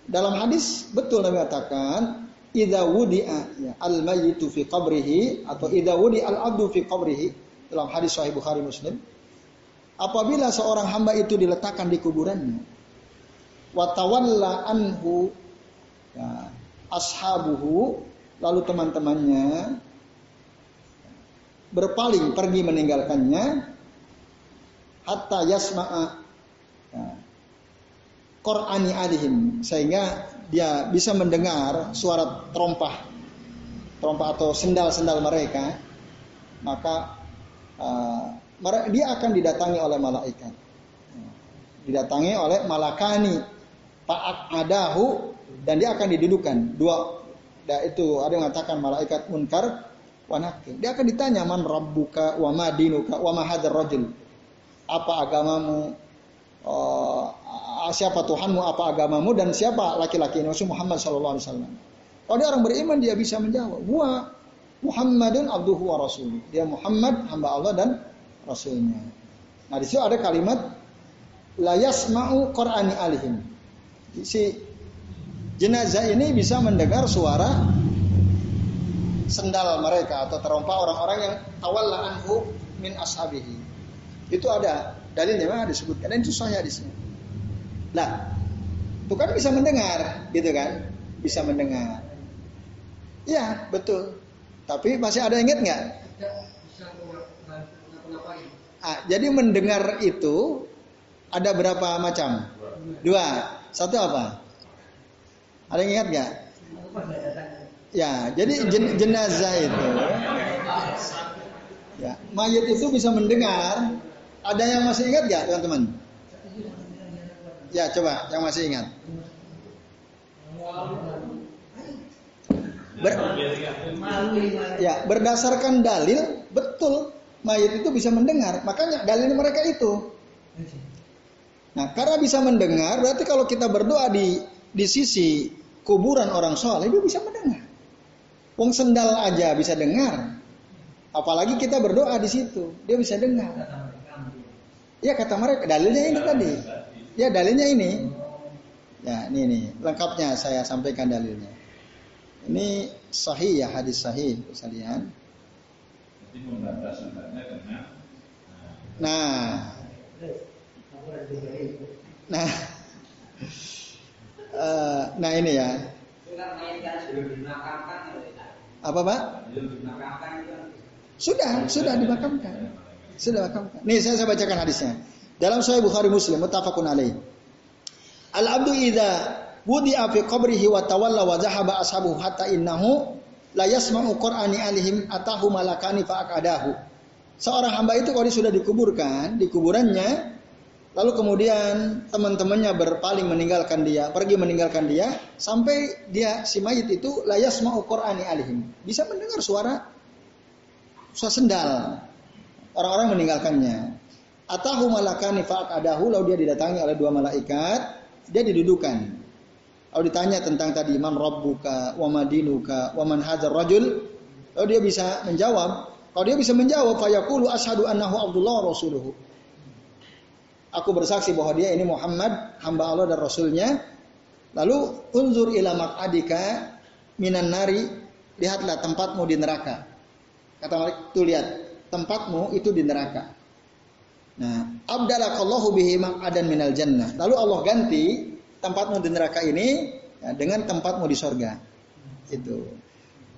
dalam hadis betul Nabi katakan idza wudi'a ya, al mayyitu fi qabrihi atau idza wudi al abdu fi qabrihi dalam hadis sahih Bukhari Muslim apabila seorang hamba itu diletakkan di kuburannya wa tawalla anhu ya, ashabuhu lalu teman-temannya berpaling pergi meninggalkannya hatta yasma'a ya, Qur'ani alihim sehingga dia bisa mendengar suara terompah terompah atau sendal-sendal mereka maka uh, dia akan didatangi oleh malaikat. Didatangi oleh malakani pak adahu dan dia akan didudukan. Dua da itu ada yang mengatakan malaikat munkar wa dia akan ditanya man rabbuka wa ma dinuka wa ma hadzal rajul apa agamamu, uh, siapa Tuhanmu, apa agamamu, dan siapa laki-laki ini, Muhammad Wasallam. Kalau dia orang beriman dia bisa menjawab, Wa Muhammadun abduhu wa rasul. Dia Muhammad hamba Allah dan rasulnya. Nah di situ ada kalimat la yasma'u Qur'ani alihim. Si jenazah ini bisa mendengar suara sendal mereka atau terompa orang-orang yang tawalla anhu min ashabihi. Itu ada dalilnya memang disebutkan dan itu sahih hadisnya. Nah, itu kan bisa mendengar, gitu kan? Bisa mendengar. Ya, betul. Tapi masih ada ingat nggak? Ah, jadi mendengar itu ada berapa macam? Dua. Satu apa? Ada yang ingat nggak? Ya, jadi jen jenazah itu, ya, mayat itu bisa mendengar ada yang masih ingat gak teman-teman? Ya coba yang masih ingat. Ber, ya berdasarkan dalil betul mayat itu bisa mendengar. Makanya dalil mereka itu. Nah karena bisa mendengar berarti kalau kita berdoa di di sisi kuburan orang soleh dia bisa mendengar. Wong sendal aja bisa dengar. Apalagi kita berdoa di situ, dia bisa dengar. Ya kata mereka dalilnya ini tadi. Ya dalilnya ini. Ya ini nih lengkapnya saya sampaikan dalilnya. Ini sahih ya hadis sahih sekalian. Nah, nah, uh, nah ini ya. Apa pak? Sudah, sudah dimakamkan. Sudah dimakamkan. Nih saya, saya bacakan hadisnya. Dalam Sahih Bukhari Muslim, muttafaqun alaih. Al abdu idza wudi'a fi qabrihi wa tawalla wa zahaba ashabu hatta innahu la yasma'u qur'ani alihim atahu malakani fa akadahu. Seorang hamba itu kalau sudah dikuburkan di kuburannya lalu kemudian teman-temannya berpaling meninggalkan dia, pergi meninggalkan dia sampai dia si mayit itu la yasma'u qur'ani alihim. Bisa mendengar suara suara sendal. Orang-orang meninggalkannya. Atahu malakani fa akadahu lalu dia didatangi oleh dua malaikat dia didudukan. Kalau ditanya tentang tadi man rabbuka wa madinuka wa man hadzal rajul, kalau dia bisa menjawab, kalau dia bisa menjawab fayaqulu asyhadu annahu Abdullah rasuluhu. Aku bersaksi bahwa dia ini Muhammad, hamba Allah dan rasulnya. Lalu unzur ila maq'adika minan nari, lihatlah tempatmu di neraka. Kata Malik, tuh lihat, tempatmu itu di neraka. Nah, abdalakallahu bihi maq'adan minal jannah. Lalu Allah ganti tempatmu di neraka ini ya, dengan tempatmu di sorga. Itu.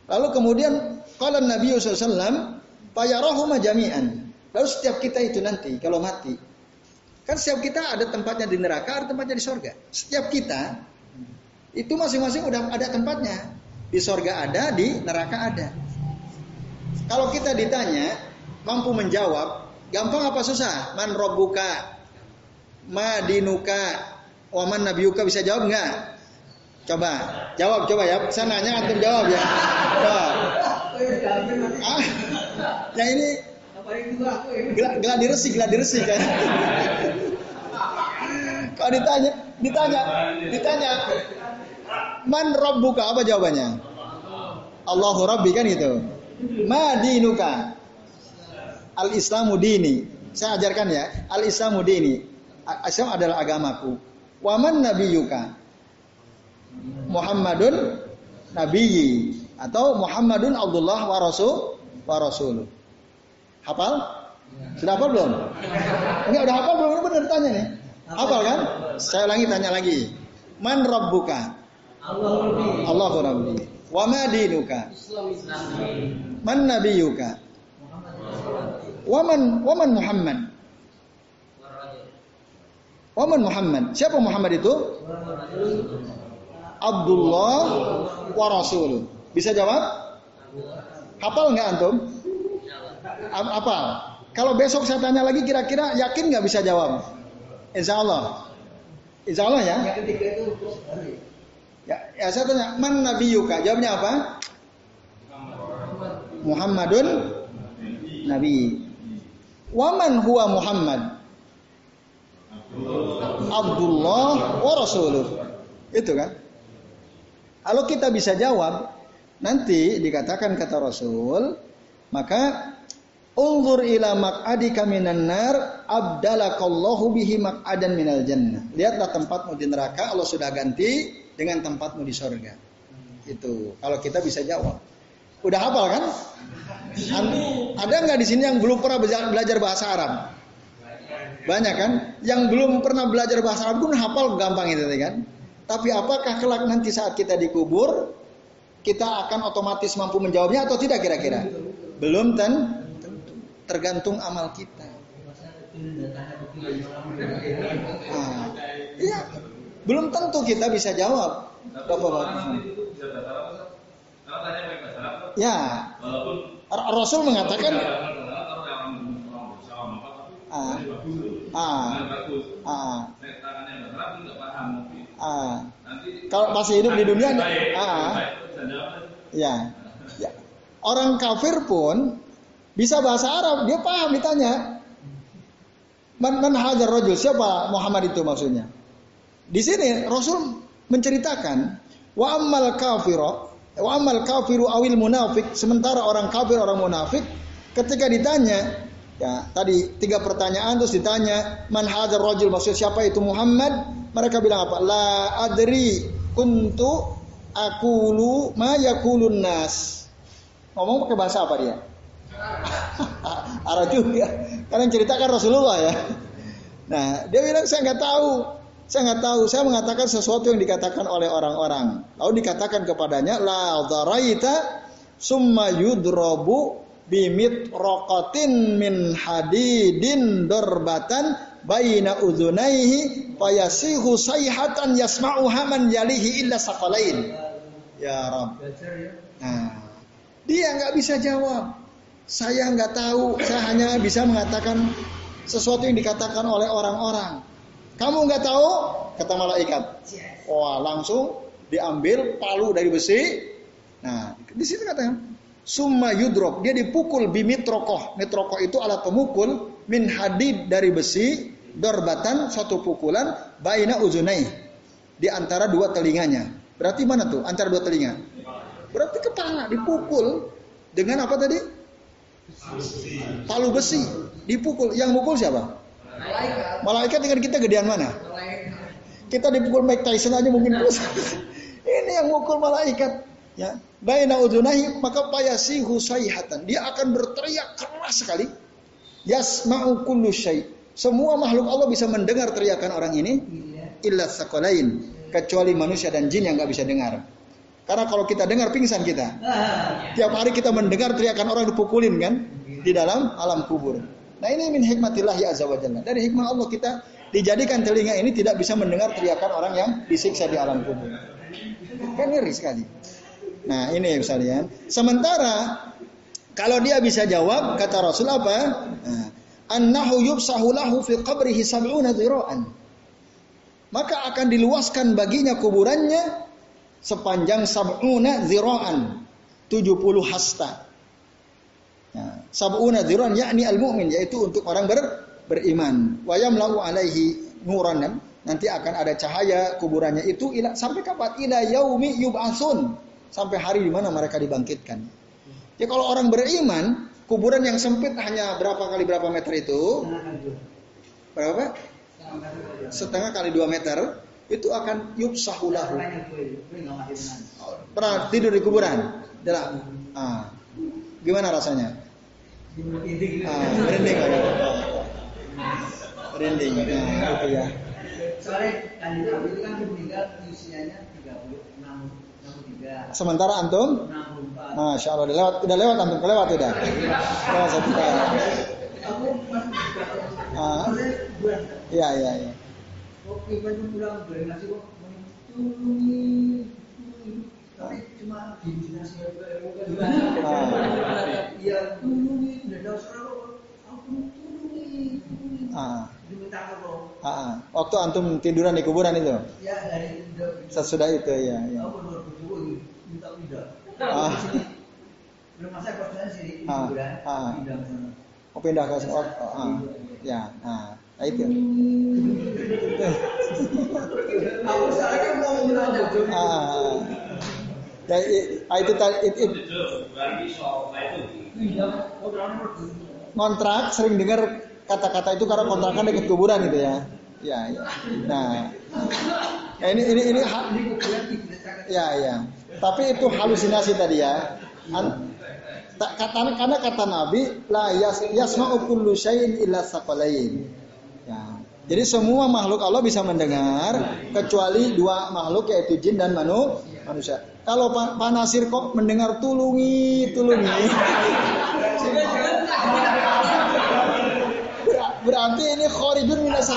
Lalu kemudian kalau Nabi SAW fayarahuma jami'an. Lalu setiap kita itu nanti kalau mati kan setiap kita ada tempatnya di neraka, ada tempatnya di sorga. Setiap kita itu masing-masing udah ada tempatnya. Di sorga ada, di neraka ada. Kalau kita ditanya mampu menjawab, Gampang apa susah? Man robuka, ma dinuka, waman nabiuka bisa jawab nggak? Coba, jawab coba ya. Saya nanya antum jawab ya. Coba. Ah, yang ini geladi resi, geladi resi kan. Kalau ditanya, ditanya, ditanya, man robbuka apa jawabannya? Allahu Rabbi kan itu. Ma dinuka, Al Islamu dini. Saya ajarkan ya. Al Islamu dini. Islam adalah agamaku. Waman nabiyuka. Muhammadun nabiyyi atau Muhammadun Abdullah wa rasul wa rasul. Hafal? Sudah hafal belum? Enggak udah hafal belum? Benar tanya nih. Hafal kan? Saya ulangi tanya lagi. Man rabbuka? Allahu Rabbi. Wa ma dinuka? Man nabiyuka? Waman waman Muhammad. Waman Muhammad. Siapa Muhammad itu? Abdullah wa Rasul. Bisa jawab? Hafal nggak antum? Apa? Kalau besok saya tanya lagi kira-kira yakin nggak bisa jawab? Insya Allah. Insya Allah ya. Ya, ya saya tanya, man Nabi Yuka? Jawabnya apa? Muhammadun Nabi. Waman huwa Muhammad? Abdullah wa Rasuluh. Itu kan? Kalau kita bisa jawab, nanti dikatakan kata Rasul, maka Unzur ila maq'adika minan nar abdalakallahu bihi maq'adan minal jannah. Lihatlah tempatmu di neraka Allah sudah ganti dengan tempatmu di sorga. Itu kalau kita bisa jawab. Udah hafal kan? Ada nggak di sini yang belum pernah belajar bahasa Arab? Banyak kan? Yang belum pernah belajar bahasa Arab pun hafal gampang itu kan? Tapi apakah kelak nanti saat kita dikubur kita akan otomatis mampu menjawabnya atau tidak kira-kira? Belum kan? Tergantung amal kita. Nah, iya, belum tentu kita bisa jawab. Bapak-bapak. Ya. Rasul mengatakan ah, ah, ah, ah. Kalau masih hidup di dunia, ah, ya, ya. Orang kafir pun bisa bahasa Arab, dia paham ditanya. Man, man hajar rojul siapa Muhammad itu maksudnya? Di sini Rasul menceritakan wa ammal kafiro Wa amal kafiru awil munafik. Sementara orang kafir, orang munafik ketika ditanya Ya, tadi tiga pertanyaan terus ditanya, "Man hadzal rajul?" Maksud siapa itu Muhammad? Mereka bilang apa? La adri kuntu akulu ma yakulun nas. Ngomong pakai bahasa apa dia? Arab juga. Karena ceritakan Rasulullah ya. Nah, dia bilang saya nggak tahu. Saya nggak tahu. Saya mengatakan sesuatu yang dikatakan oleh orang-orang. Lalu dikatakan kepadanya, la dharaita summa yudrabu bimit rokotin min hadidin dorbatan baina udunaihi fayasihu sayhatan yasma'uha man yalihi illa sakalain. Ya Rob. Nah, dia nggak bisa jawab. Saya nggak tahu. Saya hanya bisa mengatakan sesuatu yang dikatakan oleh orang-orang. Kamu nggak tahu? Kata malaikat. Wah, langsung diambil palu dari besi. Nah, di situ katanya, summa yudrok. Dia dipukul bimitrokoh mitrokoh. Itu alat pemukul min hadid dari besi dorbatan satu pukulan baina uzunai. Di antara dua telinganya. Berarti mana tuh? Antara dua telinga? Berarti kepala. Dipukul dengan apa tadi? Palu besi. Dipukul. Yang mukul siapa malaikat malaikat dengan kita gedean mana? Kita dipukul Mike Tyson aja mungkin ini yang mukul malaikat. Ya. Baina udunahi maka payasi husaihatan dia akan berteriak keras sekali. Yasma'u kullu syai. Semua makhluk Allah bisa mendengar teriakan orang ini. Illa sakalain kecuali manusia dan jin yang nggak bisa dengar. Karena kalau kita dengar pingsan kita. Tiap hari kita mendengar teriakan orang dipukulin kan? Di dalam alam kubur nah ini min hikmatillah ya azza wajalla dari hikmah Allah kita dijadikan telinga ini tidak bisa mendengar teriakan orang yang disiksa di alam kubur kan ngeri sekali Nah ini misalnya. Sementara kalau dia bisa jawab kata Rasul apa? Nah, Annahu yubsahu lahu fi qabrihi sab'una dhira'an. Maka akan diluaskan baginya kuburannya sepanjang sab'una dhira'an. 70 hasta. Nah, sab'una yakni al-mu'min yaitu untuk orang ber, beriman. Wa yamla'u alaihi nuran nanti akan ada cahaya kuburannya itu ila, sampai kapan? Ila yaumi yub'atsun sampai hari di mana mereka dibangkitkan. Ya kalau orang beriman, kuburan yang sempit hanya berapa kali berapa meter itu? Berapa? Setengah kali dua meter itu akan yubsahulahu. Pernah tidur di kuburan? Dalam. Ah. Gimana rasanya? Ah, merinding aja. Merinding. Nah, itu ya. Soalnya kanjeng Nabi itu kan meninggal usianya 36 Sementara antum? Masya Allah, udah lewat, udah lewat antum, kelewat udah. Lewat satu kali. Ah, iya iya iya. Oke, pulang dari nasi kok tapi cuma diminasi Iya, tulungi, udah tahu sekarang aku. Ah. Diminta tolong. Ah, waktu antum tiduran di kuburan itu? Ya, dari Sesudah itu ya. ya. Aku baru berjumpa minta pindah. Ah. Belum masa kosan sini di Ah, kuburan, ah. pindah ke sana. Oh pindah ke oh, oh, ah. Ya, nah, nah itu. Aku sekarang kan mau bilang Ah. Ya, i- ah, itu tadi it, it, kontrak sering dengar kata-kata itu karena kontrakan dekat kuburan gitu ya. Ya, ya. Nah, ya ini ini ini ha- ya ya. Tapi itu halusinasi tadi ya. An, kata, karena kata Nabi la yas, yasma'u kullu syai'in illa saqalain. Jadi semua makhluk Allah bisa mendengar kecuali dua makhluk yaitu jin dan manu, manusia. Kalau Pak Pak Nasir kok mendengar tulungi, tulungi. Ber- Berarti ini khorijun minas.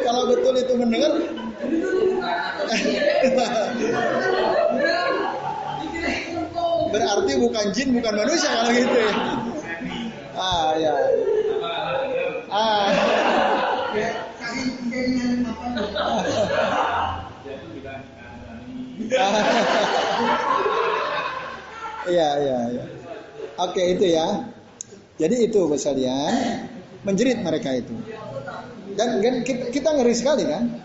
Kalau betul itu mendengar Berarti bukan jin, bukan manusia kalau gitu ya. Ah ya. Ah. Iya, iya, iya. Oke, itu ya. Jadi itu sekalian menjerit mereka itu. Dan, dan kita, kita ngeri sekali kan?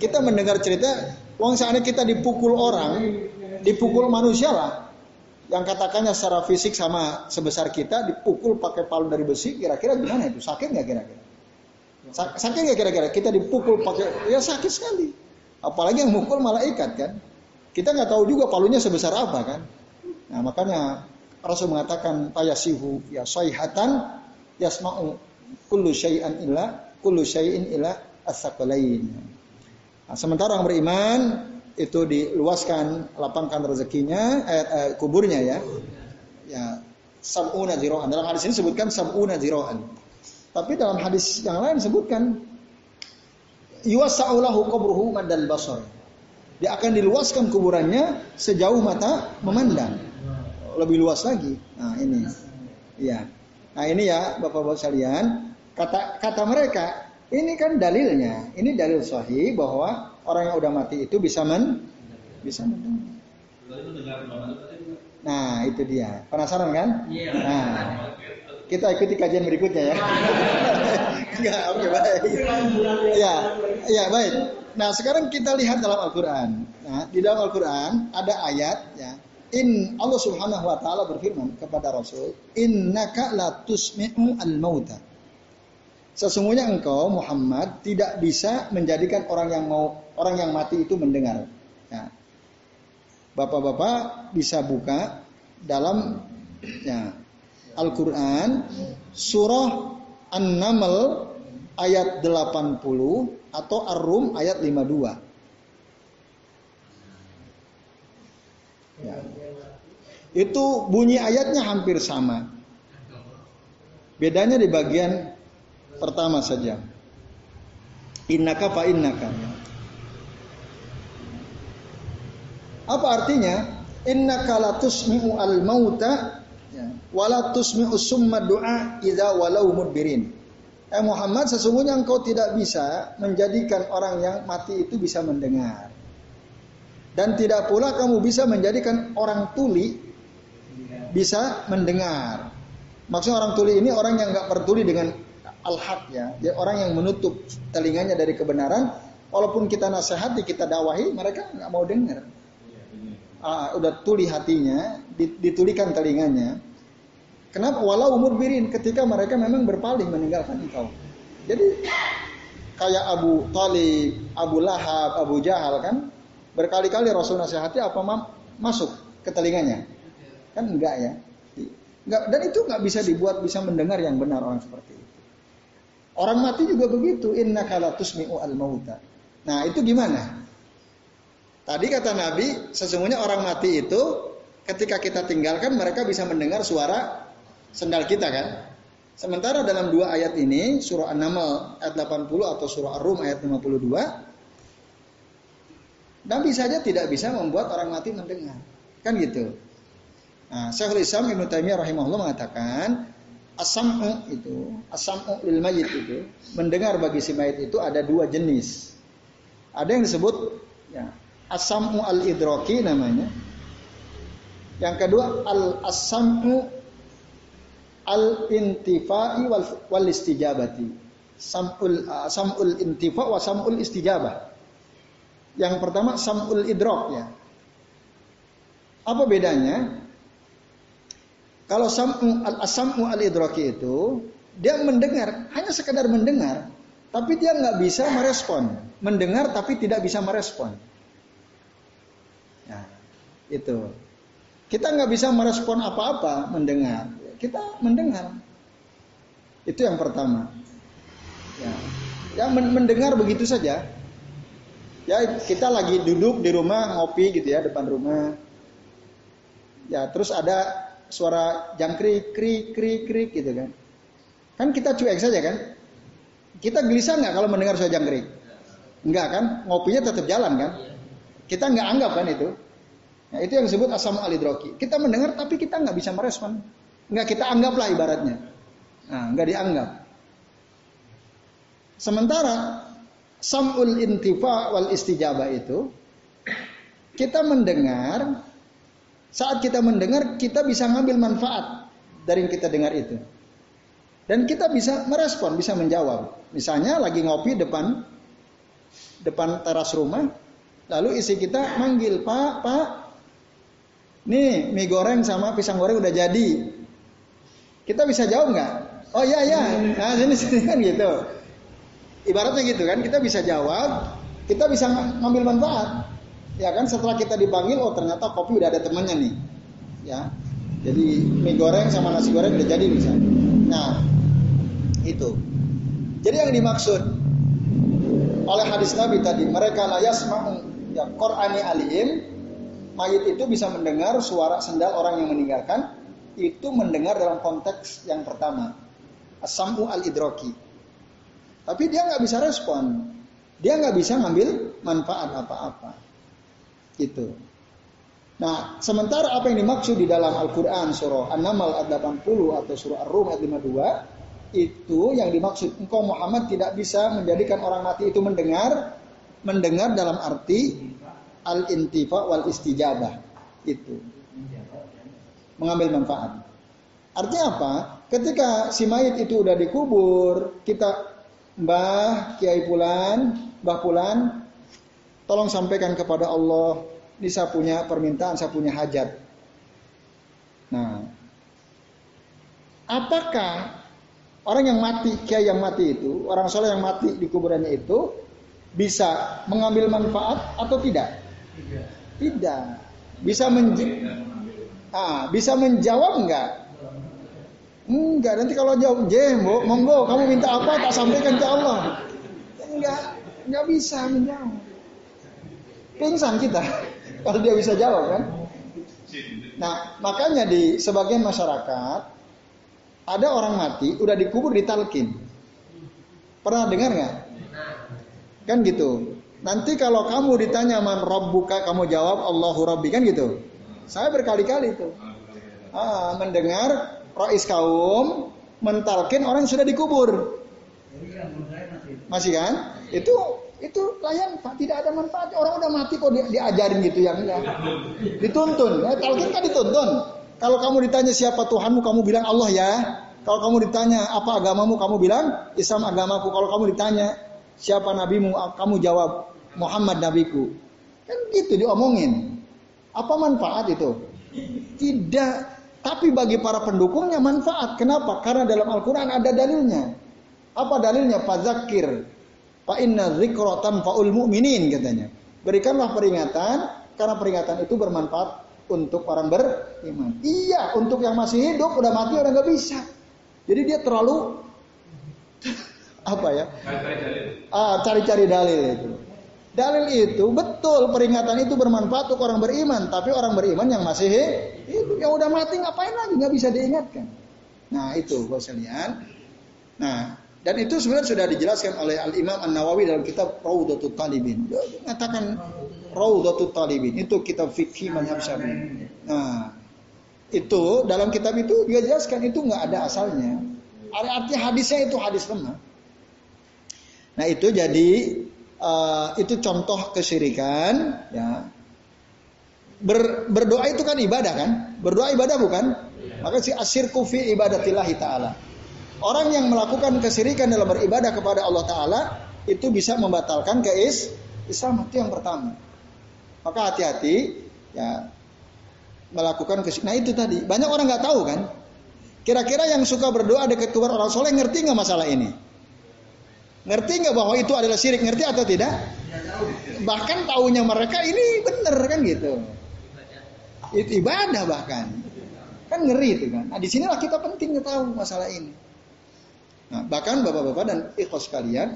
Kita mendengar cerita, uang sana kita dipukul orang, dipukul manusia lah. Yang katakannya secara fisik sama sebesar kita, dipukul pakai palu dari besi, kira-kira gimana itu? Sakit nggak kira-kira? Sakit nggak kira-kira? Kita dipukul pakai, ya sakit sekali. Apalagi yang mukul malaikat kan. Kita nggak tahu juga palunya sebesar apa kan. Nah makanya Rasul mengatakan payasihu ya sayhatan yasma'u kullu syai'an illa kullu syai'in illa as-sakalain. Nah, sementara orang beriman itu diluaskan lapangkan rezekinya eh, eh, kuburnya ya. Ya sab'una ziro'an. Dalam hadis ini sebutkan sab'una ziro'an. Tapi dalam hadis yang lain sebutkan yuwasa'ulahu qabruhu madal basar. Dia akan diluaskan kuburannya sejauh mata memandang. Lebih luas lagi. Nah, ini. Ya. Nah, ini ya Bapak-bapak sekalian, kata kata mereka, ini kan dalilnya. Ini dalil sahih bahwa orang yang udah mati itu bisa men bisa mendengar. Nah, itu dia. Penasaran kan? Iya. Nah, kita ikuti kajian berikutnya ya. ya, oke baik. Ya, ya baik. Nah sekarang kita lihat dalam Al-Quran. Nah, di dalam Al-Quran ada ayat ya. In Allah Subhanahu Wa Taala berfirman kepada Rasul, Innaka la tusmi'u al mauta. Sesungguhnya engkau Muhammad tidak bisa menjadikan orang yang mau orang yang mati itu mendengar. Ya. Bapak-bapak bisa buka dalam ya, Al-Quran surah An-Naml ayat 80 atau Ar-Rum ayat 52. Ya. Itu bunyi ayatnya hampir sama. Bedanya di bagian pertama saja. Innaka fa innaka. Apa artinya? Innaka la tusmi'u al-mauta Ya. Wala tusmi'u summa du'a idza walau mudbirin. Eh Muhammad sesungguhnya engkau tidak bisa menjadikan orang yang mati itu bisa mendengar. Dan tidak pula kamu bisa menjadikan orang tuli bisa mendengar. Maksudnya orang tuli ini orang yang nggak peduli dengan al-haq ya. Dia orang yang menutup telinganya dari kebenaran. Walaupun kita nasihati, kita dakwahi, mereka nggak mau dengar uh, udah tuli hatinya, ditulikan telinganya. Kenapa? Walau umur birin ketika mereka memang berpaling meninggalkan engkau. Jadi kayak Abu Talib, Abu Lahab, Abu Jahal kan berkali-kali Rasul nasihati apa mam masuk ke telinganya. Kan enggak ya. Enggak, dan itu enggak bisa dibuat bisa mendengar yang benar orang seperti itu. Orang mati juga begitu. Inna kalatusmi'u al mauta. Nah itu gimana? Tadi kata Nabi, sesungguhnya orang mati itu ketika kita tinggalkan mereka bisa mendengar suara sendal kita kan. Sementara dalam dua ayat ini, surah An-Naml ayat 80 atau surah Ar-Rum ayat 52, Nabi saja tidak bisa membuat orang mati mendengar. Kan gitu. Nah, Syekhul Islam Ibnu Taimiyah rahimahullah mengatakan asam'u itu, asam'u lil mayit itu, mendengar bagi si mayit itu ada dua jenis. Ada yang disebut ya, asamu al idroki namanya. Yang kedua al asamu al intifai wal, wal istijabati. Samul uh, samul intifa wa samul istijabah. Yang pertama samul idrok ya. Apa bedanya? Kalau samu al asamu al idroki itu dia mendengar, hanya sekedar mendengar, tapi dia nggak bisa merespon. Mendengar tapi tidak bisa merespon. Itu. Kita nggak bisa merespon apa-apa mendengar. Kita mendengar. Itu yang pertama. Ya, ya mendengar begitu saja. Ya kita lagi duduk di rumah ngopi gitu ya depan rumah. Ya terus ada suara jangkrik krik krik krik gitu kan. Kan kita cuek saja kan. Kita gelisah nggak kalau mendengar suara jangkrik? Enggak kan? Ngopinya tetap jalan kan? Kita nggak anggap kan itu. Nah, itu yang disebut asam alidroki. Kita mendengar tapi kita nggak bisa merespon. Nggak kita anggaplah ibaratnya. Nah, nggak dianggap. Sementara samul intifa wal istijabah itu kita mendengar saat kita mendengar kita bisa ngambil manfaat dari yang kita dengar itu. Dan kita bisa merespon, bisa menjawab. Misalnya lagi ngopi depan depan teras rumah, lalu istri kita manggil, Pak, Pak, nih mie goreng sama pisang goreng udah jadi. Kita bisa jawab nggak? Oh iya iya, nah sini sini kan gitu. Ibaratnya gitu kan, kita bisa jawab, kita bisa ngambil manfaat. Ya kan setelah kita dipanggil, oh ternyata kopi udah ada temannya nih. Ya, jadi mie goreng sama nasi goreng udah jadi bisa. Nah, itu. Jadi yang dimaksud oleh hadis Nabi tadi, mereka layas mau ya Qur'ani alim, mayit itu bisa mendengar suara sendal orang yang meninggalkan, itu mendengar dalam konteks yang pertama. Asamu al-idroki. Tapi dia nggak bisa respon. Dia nggak bisa ngambil manfaat apa-apa. Gitu. Nah, sementara apa yang dimaksud di dalam Al-Quran surah An-Naml ayat 80 atau surah Ar-Rum ayat 52 itu yang dimaksud engkau Muhammad tidak bisa menjadikan orang mati itu mendengar mendengar dalam arti al intifa wal istijabah itu. Mengambil manfaat. Artinya apa? Ketika si mayit itu udah dikubur kita Mbah Kiai Pulan Mbah Pulan tolong sampaikan kepada Allah ini saya punya permintaan saya punya hajat nah apakah Orang yang mati, kiai yang mati itu, orang soleh yang mati di kuburannya itu bisa mengambil manfaat atau tidak? Tidak. Tidak. Bisa menj ah, bisa menjawab enggak? Enggak, nanti kalau jawab, "Je, monggo kamu minta apa tak sampaikan ke Allah." Enggak, enggak bisa menjawab. Pingsan kita kalau dia bisa jawab kan? Nah, makanya di sebagian masyarakat ada orang mati udah dikubur di talkin. Pernah dengar nggak? Kan gitu. Nanti kalau kamu ditanya man buka kamu jawab Allahu Rabbi kan gitu. Saya berkali-kali itu. Ah, mendengar rois kaum mentalkin orang yang sudah dikubur. Masih kan? Itu itu layan tidak ada manfaat orang udah mati kok di, diajarin gitu yang ya. dituntun ya, kan dituntun kalau kamu ditanya siapa Tuhanmu, kamu bilang Allah ya. Kalau kamu ditanya apa agamamu, kamu bilang Islam agamaku. Kalau kamu ditanya siapa nabimu, kamu jawab Muhammad nabiku. Kan gitu diomongin. Apa manfaat itu? Tidak. Tapi bagi para pendukungnya manfaat. Kenapa? Karena dalam Al-Quran ada dalilnya. Apa dalilnya? Fadzakir. Fa inna zikrotan faul mu'minin katanya. Berikanlah peringatan karena peringatan itu bermanfaat untuk orang beriman. Iya, untuk yang masih hidup udah mati udah nggak bisa. Jadi dia terlalu apa ya? Ah, cari-cari dalil itu. Dalil itu betul peringatan itu bermanfaat untuk orang beriman, tapi orang beriman yang masih hidup yang udah mati ngapain lagi nggak bisa diingatkan. Nah itu sekalian. Nah dan itu sebenarnya sudah dijelaskan oleh Al Imam An Nawawi dalam kitab Raudatul Talibin. Dia mengatakan Raudatul Talibin. Itu kitab fikih mazhab Syafi'i. Nah, itu dalam kitab itu dia jelaskan itu nggak ada asalnya. Artinya hadisnya itu hadis lemah. Nah itu jadi uh, itu contoh kesyirikan. Ya. Ber, berdoa itu kan ibadah kan? Berdoa ibadah bukan? Maka si asir kufi ibadatillahi taala. Orang yang melakukan kesyirikan dalam beribadah kepada Allah taala itu bisa membatalkan keis Islam itu yang pertama. Maka hati-hati ya melakukan kesyirikan. Nah itu tadi banyak orang nggak tahu kan. Kira-kira yang suka berdoa dekat kubur orang soleh ngerti nggak masalah ini? Ngerti nggak bahwa itu adalah syirik? Ngerti atau tidak? Bahkan tahunya mereka ini benar kan gitu. Itu ibadah bahkan. Kan ngeri itu kan. Nah di sinilah kita penting tahu masalah ini. Nah, bahkan bapak-bapak dan ikhlas kalian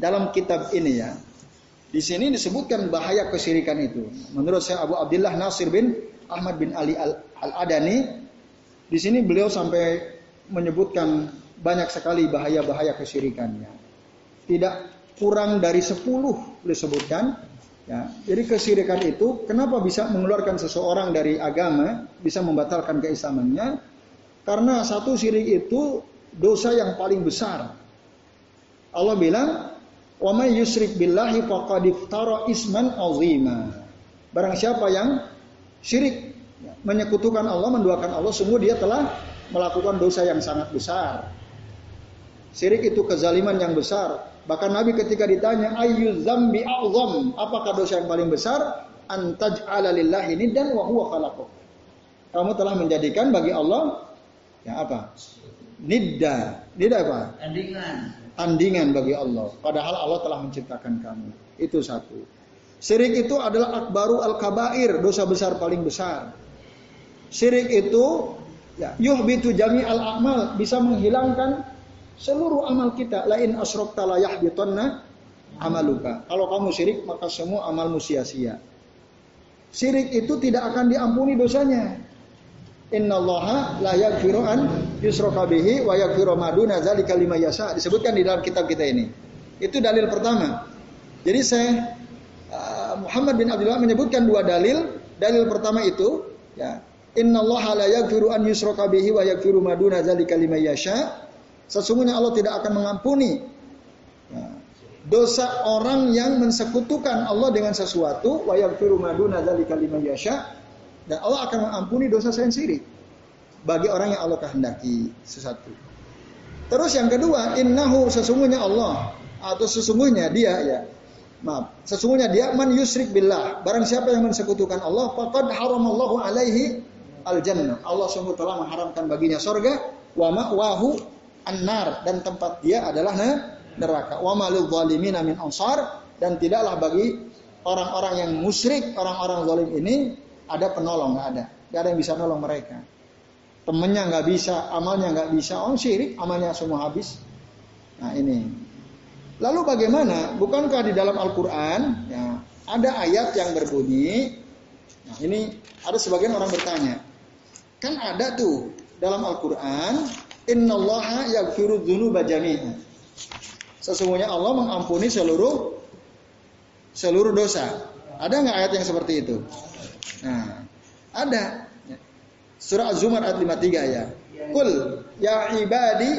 dalam kitab ini ya di sini disebutkan bahaya kesyirikan itu. Menurut saya Abu Abdullah Nasir bin Ahmad bin Ali Al-Adani, di sini beliau sampai menyebutkan banyak sekali bahaya-bahaya kesyirikannya. Tidak kurang dari sepuluh disebutkan. Ya, jadi kesyirikan itu kenapa bisa mengeluarkan seseorang dari agama, bisa membatalkan keislamannya? Karena satu syirik itu dosa yang paling besar. Allah bilang, Wa may yusyrik billahi faqad iftara isman azima. Barang siapa yang syirik menyekutukan Allah, menduakan Allah, sungguh dia telah melakukan dosa yang sangat besar. Syirik itu kezaliman yang besar. Bahkan Nabi ketika ditanya ayu zambi a'zam, apakah dosa yang paling besar? Antaj'ala lillahi dan wa huwa. Kamu telah menjadikan bagi Allah ya apa? Nidda. Nidda apa? Tandingan. Tandingan bagi Allah. Padahal Allah telah menciptakan kamu. Itu satu. Syirik itu adalah akbaru al-kabair, dosa besar paling besar. Syirik itu ya yuhbitu jami al amal bisa menghilangkan seluruh amal kita. Lain asrokta la yahbitanna amaluka. Kalau kamu syirik maka semua amalmu sia-sia. Syirik itu tidak akan diampuni dosanya. Innallaha la yaghfiru an yusraka bihi wa yaghfiru ma duna dzalika liman yasha. Disebutkan di dalam kitab kita ini. Itu dalil pertama. Jadi saya uh, Muhammad bin Abdullah menyebutkan dua dalil. Dalil pertama itu ya Innallaha la yaghfiru an yusraka bihi wa yaghfiru ma duna dzalika liman yasha. Sesungguhnya Allah tidak akan mengampuni ya, dosa orang yang mensekutukan Allah dengan sesuatu wa yaghfiru ma duna dzalika liman yasha dan Allah akan mengampuni dosa selain syirik bagi orang yang Allah kehendaki sesuatu. Terus yang kedua, innahu sesungguhnya Allah atau sesungguhnya dia ya. Maaf, sesungguhnya dia man yusrik billah. Barang siapa yang mensekutukan Allah, faqad haramallahu alaihi al jannah. Allah sungguh telah mengharamkan baginya sorga wa ma'wahu an-nar dan tempat dia adalah neraka. Wa malil min ansar dan tidaklah bagi orang-orang yang musyrik, orang-orang zalim ini ada penolong nggak ada. Nggak ada yang bisa nolong mereka. Temennya nggak bisa, amalnya nggak bisa. Orang syirik, amalnya semua habis. Nah ini. Lalu bagaimana? Bukankah di dalam Al-Quran ya, ada ayat yang berbunyi? Nah ini ada sebagian orang bertanya. Kan ada tuh dalam Al-Quran. Innallaha yaghfiru dzunuba jami'an. Sesungguhnya Allah mengampuni seluruh seluruh dosa. Ada nggak ayat yang seperti itu? Nah, ada. Surah Az-Zumar ayat 53 ya. Kul ya ibadi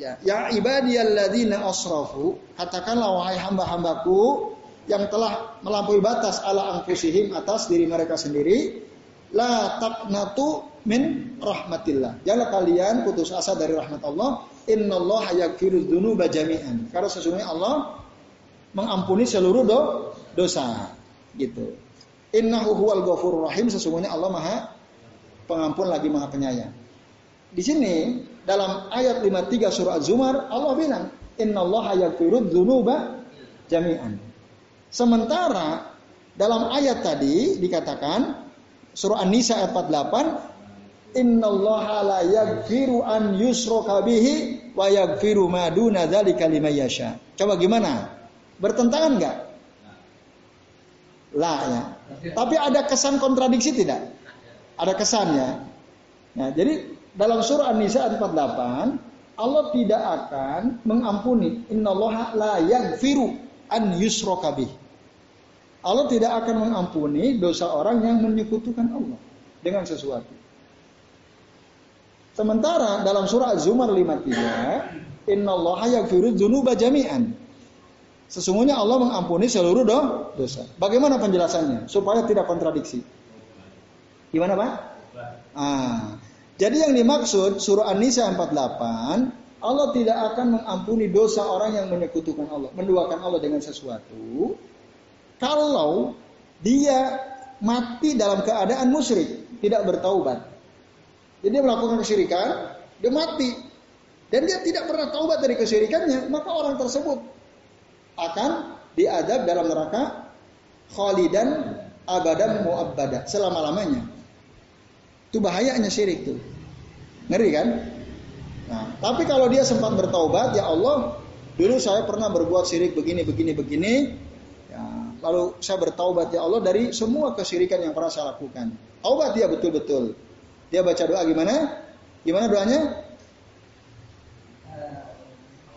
ya ya ibadiyalladzina asrafu katakanlah wahai hamba-hambaku yang telah melampaui batas ala anfusihim atas diri mereka sendiri la taqnatu min rahmatillah. Janganlah kalian putus asa dari rahmat Allah. Innallaha yaghfiru dzunuba jami'an. Karena sesungguhnya Allah mengampuni seluruh do, dosa. Gitu. Innahu huwal ghafurur rahim sesungguhnya Allah Maha pengampun lagi Maha penyayang. Di sini dalam ayat 53 surah Az-Zumar Allah bilang innallaha yaghfiru dzunuba jami'an. Sementara dalam ayat tadi dikatakan surah An-Nisa ayat 48 innallaha la yaghfiru an yusraka bihi wa yaghfiru ma duna dzalika liman yasha. Coba gimana? Bertentangan enggak? Lah ya. Tapi ada kesan kontradiksi tidak? Ada kesannya. Nah, jadi dalam surah An-Nisa ayat 48, Allah tidak akan mengampuni. Innallaha la yaghfiru an yusraka. Allah tidak akan mengampuni dosa orang yang menyekutukan Allah dengan sesuatu. Sementara dalam surah Az-Zumar 53, innallaha yaghfiru dzunuba jami'an. Sesungguhnya Allah mengampuni seluruh do dosa. Bagaimana penjelasannya supaya tidak kontradiksi? Gimana Pak? Ah, jadi yang dimaksud surah An-Nisa 48, Allah tidak akan mengampuni dosa orang yang menyekutukan Allah, menduakan Allah dengan sesuatu kalau dia mati dalam keadaan musyrik, tidak bertaubat. Jadi dia melakukan kesyirikan, dia mati dan dia tidak pernah taubat dari kesyirikannya, maka orang tersebut akan diadab dalam neraka khalidan abadan muabbada selama-lamanya. Itu bahayanya syirik tuh. Ngeri kan? Nah, tapi kalau dia sempat bertaubat, ya Allah, dulu saya pernah berbuat syirik begini begini begini. Ya, lalu saya bertaubat ya Allah dari semua kesyirikan yang pernah saya lakukan. Taubat dia betul-betul. Dia baca doa gimana? Gimana doanya?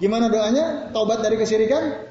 Gimana doanya? Taubat dari kesyirikan?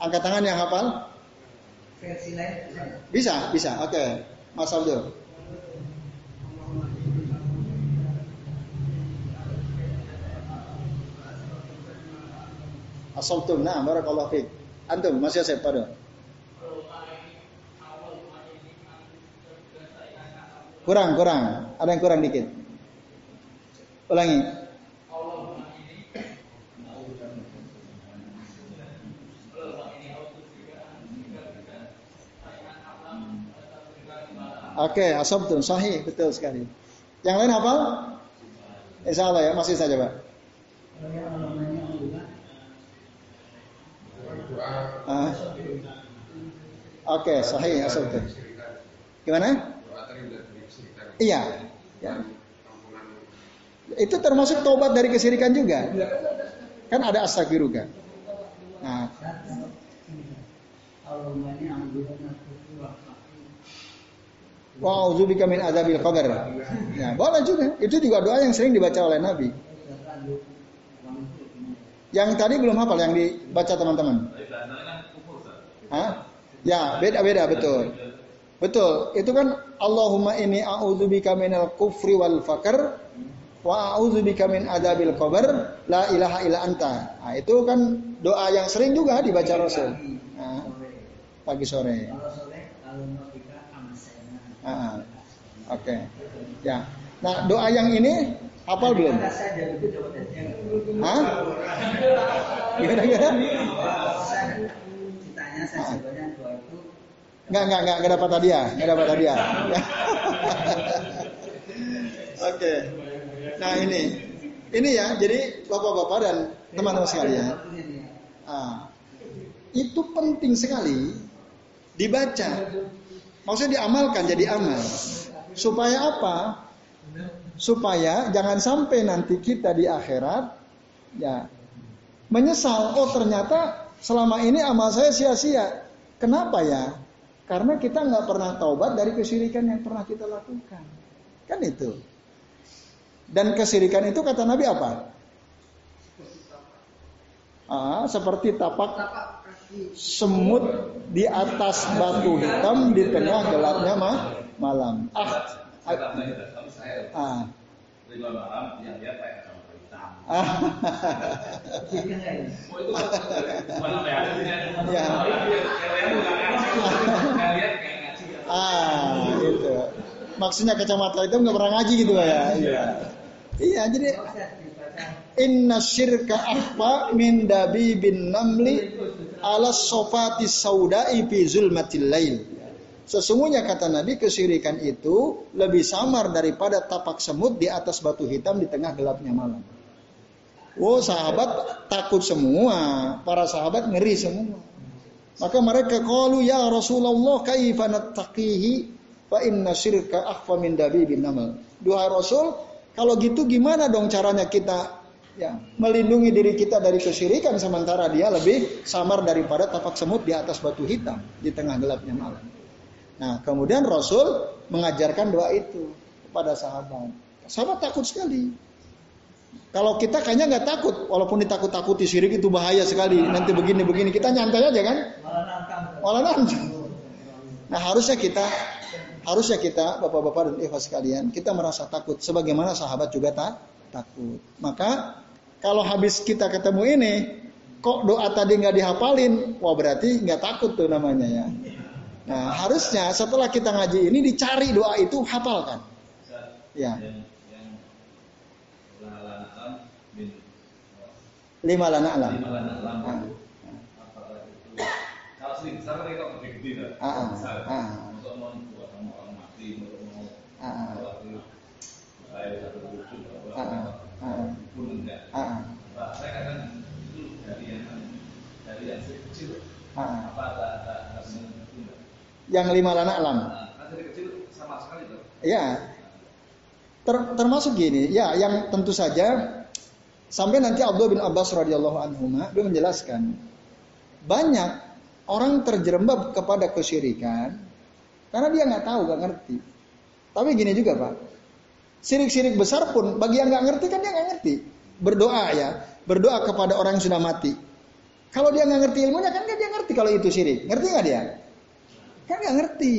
Angkat tangan yang hafal? Versi lain Bisa, bisa. Oke. Mas Abdul. Asobtum. Nah, barakallahu fiik. Antum, masih saya pada. Kurang, kurang. Ada yang kurang dikit. Ulangi. Oke, okay, asabtun sahih, betul sekali. Yang lain apa? Insya Allah ya, masih saja Pak. Ah. Oke, okay, sahih asabtun. Gimana? Iya. Ya. Itu termasuk tobat dari kesirikan juga. Kan ada astagfirullah. Nah. Wa min adzabil qabr. Ya, boleh juga. Itu juga doa yang sering dibaca oleh Nabi. Yang tadi belum hafal yang dibaca teman-teman. Ya, beda-beda betul. Betul. Itu kan Allahumma ini a'udzubika minal kufri wal fakr wa a'udzubika min adabil qabr la ilaha illa anta. Nah, itu kan doa yang sering juga dibaca Rasul. Nah, pagi sore. Ah, Oke. Okay. Ya. Nah, doa yang ini hafal belum? Hah? Gimana gimana? Enggak, enggak, enggak, enggak dapat hadiah, enggak dapat hadiah. Oke. Okay. Nah ini, ini ya, jadi bapak-bapak dan teman-teman sekalian, ah, itu penting sekali dibaca. Maksudnya diamalkan jadi amal. Supaya apa? Supaya jangan sampai nanti kita di akhirat ya menyesal. Oh ternyata selama ini amal saya sia-sia. Kenapa ya? Karena kita nggak pernah taubat dari kesyirikan yang pernah kita lakukan. Kan itu. Dan kesirikan itu kata Nabi apa? Ah, seperti tapak semut di atas batu hitam di tengah gelapnya mah malam. Ah, ah, ah. Ah, itu. Maksudnya kacamata itu nggak pernah ngaji gitu ya. Iya. Iya, jadi Inna syirka ahfa min dabi bin namli ala sofati saudai fi zulmatil lail. Sesungguhnya kata Nabi kesyirikan itu lebih samar daripada tapak semut di atas batu hitam di tengah gelapnya malam. Oh sahabat takut semua, para sahabat ngeri semua. Maka mereka qalu ya Rasulullah kaifa nattaqihi fa inna syirka akhfa min dabi bin namal. Duhai Rasul, kalau gitu gimana dong caranya kita ya melindungi diri kita dari kesyirikan sementara dia lebih samar daripada tapak semut di atas batu hitam di tengah gelapnya malam. Nah, kemudian Rasul mengajarkan doa itu kepada sahabat. Sahabat takut sekali. Kalau kita kayaknya nggak takut, walaupun ditakut-takuti syirik itu bahaya sekali. Nanti begini-begini kita nyantai aja kan? Malah nantang. Nah harusnya kita Harusnya kita, bapak-bapak dan ikhwas sekalian, kita merasa takut. Sebagaimana sahabat juga tak takut. Maka kalau habis kita ketemu ini, kok doa tadi nggak dihafalin, wah berarti nggak takut tuh namanya ya. Nah harusnya setelah kita ngaji ini dicari doa itu hafalkan. Ya. Lima lana alam. Lima lana alam. Ah. Ah, ah, ah satu yang lima lana alam. Iya. Ter, termasuk gini, ya yang tentu saja sampai nanti Abdullah bin Abbas radhiyallahu anhu dia menjelaskan banyak orang terjerembab kepada kesyirikan karena dia nggak tahu, nggak ngerti. Tapi gini juga Pak, Sirik-sirik besar pun bagi yang nggak ngerti kan dia nggak ngerti. Berdoa ya, berdoa kepada orang yang sudah mati. Kalau dia nggak ngerti ilmunya kan dia ngerti kalau itu syirik. Ngerti nggak dia? Kan nggak ngerti.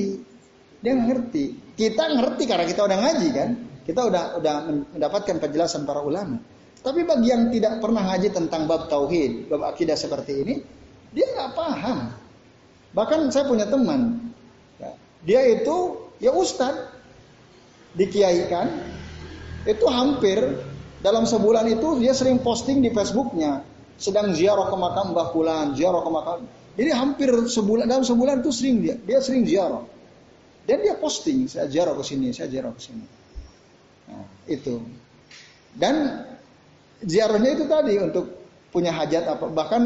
Dia nggak ngerti. Kita ngerti karena kita udah ngaji kan. Kita udah udah mendapatkan penjelasan para ulama. Tapi bagi yang tidak pernah ngaji tentang bab tauhid, bab akidah seperti ini, dia nggak paham. Bahkan saya punya teman, ya, dia itu ya ustad, dikiaikan, itu hampir dalam sebulan itu dia sering posting di Facebooknya, sedang ziarah ke makam Mbah Fulan, ziarah ke makam. Jadi hampir sebulan dalam sebulan itu sering dia, dia sering ziarah. Dan dia posting, saya ziarah ke sini, saya ziarah ke sini. Nah, itu. Dan ziarahnya itu tadi untuk punya hajat apa bahkan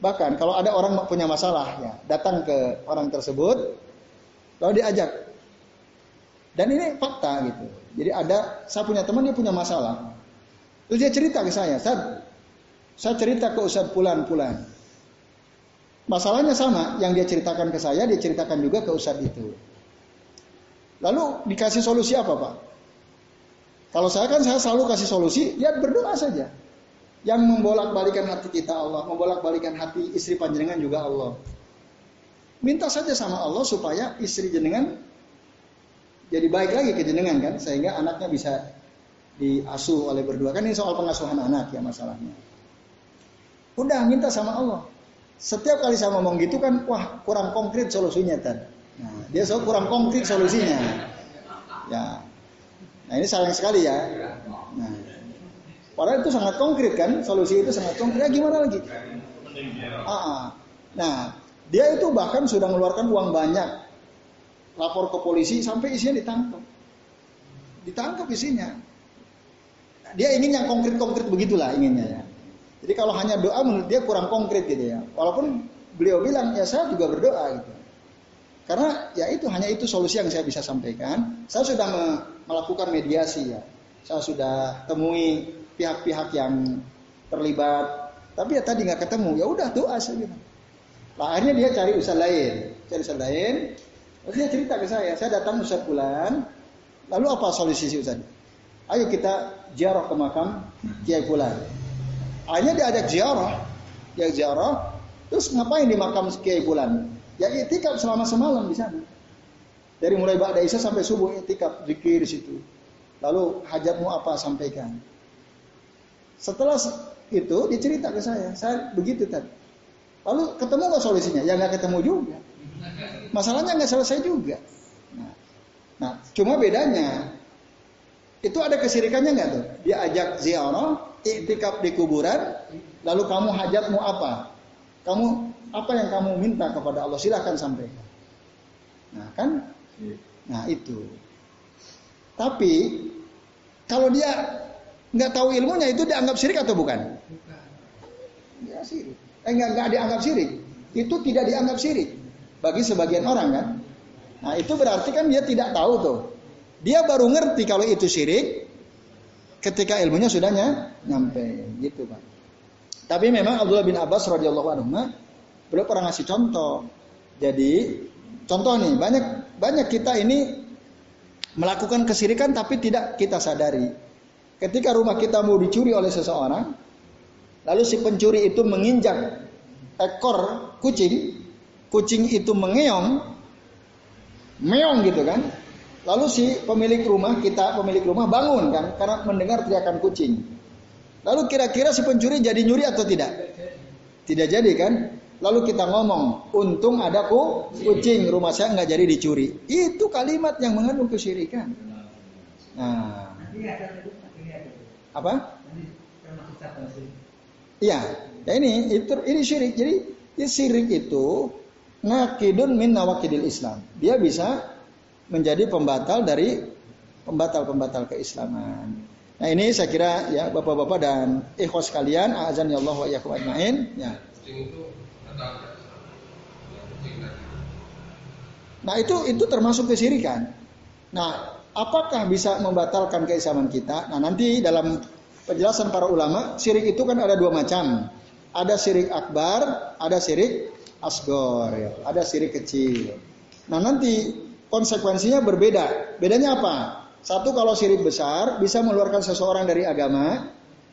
bahkan kalau ada orang punya masalah ya datang ke orang tersebut lalu diajak dan ini fakta gitu. Jadi ada saya punya teman dia punya masalah. Terus dia cerita ke saya saya saya cerita ke Ustaz Pulan Pulan masalahnya sama yang dia ceritakan ke saya dia ceritakan juga ke Ustaz itu. Lalu dikasih solusi apa Pak? Kalau saya kan saya selalu kasih solusi, ya berdoa saja. Yang membolak-balikan hati kita Allah, membolak-balikan hati istri panjenengan juga Allah. Minta saja sama Allah supaya istri jenengan jadi baik lagi ke jenengan kan, sehingga anaknya bisa diasuh oleh berdua. Kan ini soal pengasuhan anak ya masalahnya. Udah minta sama Allah. Setiap kali saya ngomong gitu kan, wah kurang konkret solusinya kan. Nah, dia so kurang konkret solusinya. Ya, Nah ini sayang sekali ya. Nah, padahal itu sangat konkret kan, solusi itu sangat konkret. Ya, gimana lagi? Ah, ah, nah, dia itu bahkan sudah mengeluarkan uang banyak, lapor ke polisi sampai isinya ditangkap. Ditangkap isinya. Dia ingin yang konkret-konkret begitulah inginnya ya. Jadi kalau hanya doa menurut dia kurang konkret gitu ya. Walaupun beliau bilang ya saya juga berdoa gitu. Karena ya itu hanya itu solusi yang saya bisa sampaikan. Saya sudah me melakukan mediasi ya. Saya sudah temui pihak-pihak yang terlibat. Tapi ya tadi nggak ketemu. Ya udah doa saja. Nah, akhirnya dia cari usaha lain, cari usaha lain. Lalu dia cerita ke saya, saya datang Ustaz bulan. Lalu apa solusi si Ustaz? Ayo kita ziarah ke makam Kiai Fulan. Akhirnya dia ada ziarah, dia ziarah. Terus ngapain di makam Kiai Fulan? Ya itikaf selama semalam di sana. Dari mulai Ba'da Isya sampai subuh itikaf zikir di situ. Lalu hajatmu apa sampaikan. Setelah itu dicerita ke saya, saya begitu tadi. Lalu ketemu nggak solusinya? Ya nggak ketemu juga. Masalahnya nggak selesai juga. Nah, nah, cuma bedanya itu ada kesirikannya nggak tuh? Dia ajak ziarah, iktikaf di kuburan, lalu kamu hajatmu apa? Kamu apa yang kamu minta kepada Allah silahkan sampaikan. Nah kan, nah itu. Tapi kalau dia nggak tahu ilmunya itu dianggap syirik atau bukan? Bukan. Ya syirik. Eh nggak nggak dianggap syirik. Itu tidak dianggap syirik bagi sebagian orang kan. Nah itu berarti kan dia tidak tahu tuh. Dia baru ngerti kalau itu syirik ketika ilmunya sudahnya nyampe gitu pak. Tapi memang Abdullah bin Abbas radhiyallahu anhu Beliau pernah ngasih contoh. Jadi contoh nih banyak banyak kita ini melakukan kesirikan tapi tidak kita sadari. Ketika rumah kita mau dicuri oleh seseorang, lalu si pencuri itu menginjak ekor kucing, kucing itu mengeong, meong gitu kan. Lalu si pemilik rumah kita pemilik rumah bangun kan karena mendengar teriakan kucing. Lalu kira-kira si pencuri jadi nyuri atau tidak? Tidak jadi kan? Lalu kita ngomong, untung ada ku kucing rumah saya nggak jadi dicuri. Itu kalimat yang mengandung kesyirikan. Nah, apa? Iya, ya ini itu ini syirik. Jadi ini syirik itu nakidun min nawakidil Islam. Dia bisa menjadi pembatal dari pembatal-pembatal keislaman. Nah ini saya kira ya bapak-bapak dan ikhwas kalian, azan ya Allah wa iyyakum. Ya. Nah itu itu termasuk kesirikan. Nah apakah bisa membatalkan keislaman kita? Nah nanti dalam penjelasan para ulama, sirik itu kan ada dua macam. Ada sirik akbar, ada sirik asgor, ya. ada sirik kecil. Nah nanti konsekuensinya berbeda. Bedanya apa? Satu kalau syirik besar bisa mengeluarkan seseorang dari agama.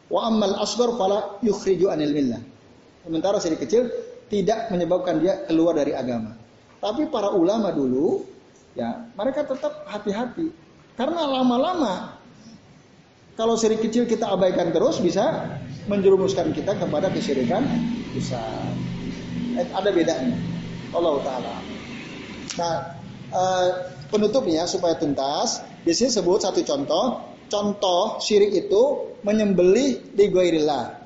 Wa ammal asghar fala yukhriju anil millah. Sementara syirik kecil tidak menyebabkan dia keluar dari agama. Tapi para ulama dulu ya mereka tetap hati-hati karena lama-lama kalau syirik kecil kita abaikan terus bisa menjerumuskan kita kepada kesyirikan besar. Eh, ada bedanya. Allah taala. Nah, eh, penutupnya supaya tuntas, di sini sebut satu contoh. Contoh syirik itu menyembelih di ghairillah.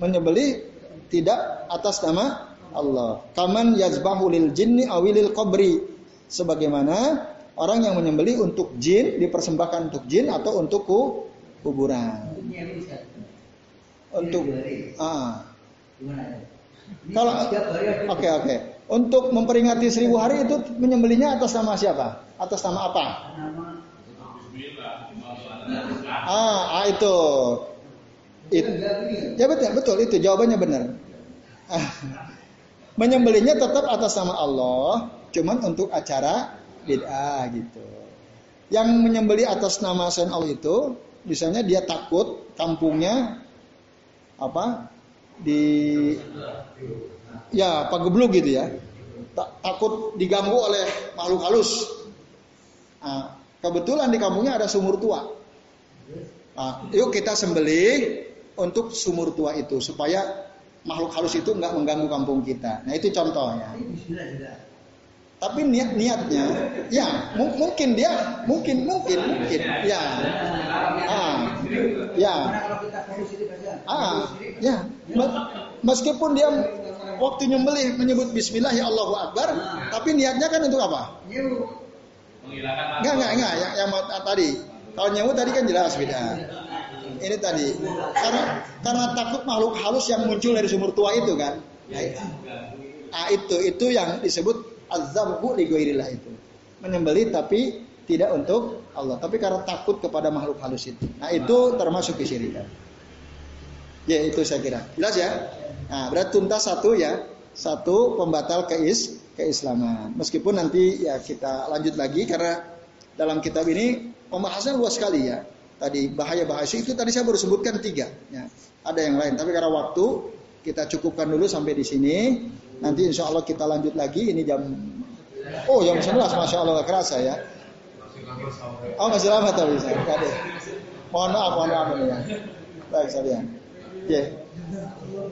Menyembelih tidak atas nama Allah. Kaman yazbahu lil jinni awilil qabri. Sebagaimana orang yang menyembelih untuk jin dipersembahkan untuk jin atau untuk kuburan. Untuk ah. Kalau oke oke. Untuk memperingati seribu hari itu menyembelihnya atas nama siapa? Atas nama apa? Ah, ah itu. It, ya betul, betul itu jawabannya benar. Ah, menyembelihnya tetap atas nama Allah, cuman untuk acara bid'ah gitu. Yang menyembelih atas nama selain Allah itu, misalnya dia takut kampungnya apa di ya pagebluk gitu ya. takut diganggu oleh makhluk halus. Nah, kebetulan di kampungnya ada sumur tua. Nah, yuk kita sembelih untuk sumur tua itu supaya makhluk halus itu nggak mengganggu kampung kita. Nah itu contohnya. Tapi niat niatnya, ya mungkin dia, mungkin mungkin mungkin, ya, ah, ya, ah, ya, meskipun dia waktu nyembelih menyebut Bismillah ya Allahu Akbar, tapi niatnya kan untuk apa? Enggak enggak enggak, yang, yang tadi, kalau nyebut tadi kan jelas beda. Ini tadi, karena karena takut makhluk halus yang muncul dari sumur tua itu kan. Nah, itu itu yang disebut azzabu li itu. Menyembelih tapi tidak untuk Allah, tapi karena takut kepada makhluk halus itu. Nah, itu termasuk kesyirikan. Ya, itu saya kira. Jelas ya? Nah, berarti tuntas satu ya, satu pembatal keis keislaman. Meskipun nanti ya kita lanjut lagi karena dalam kitab ini pembahasan luas sekali ya. Tadi bahaya bahasa itu tadi saya baru sebutkan tiga. Ya. Ada yang lain, tapi karena waktu kita cukupkan dulu sampai di sini. Nanti insya Allah kita lanjut lagi. Ini jam Oh jam 11 Masya Allah kerasa ya. Oh masih lama tapi bisa. Kade. Mohon maaf, mohon maaf ini ya. Baik sekalian. Ya.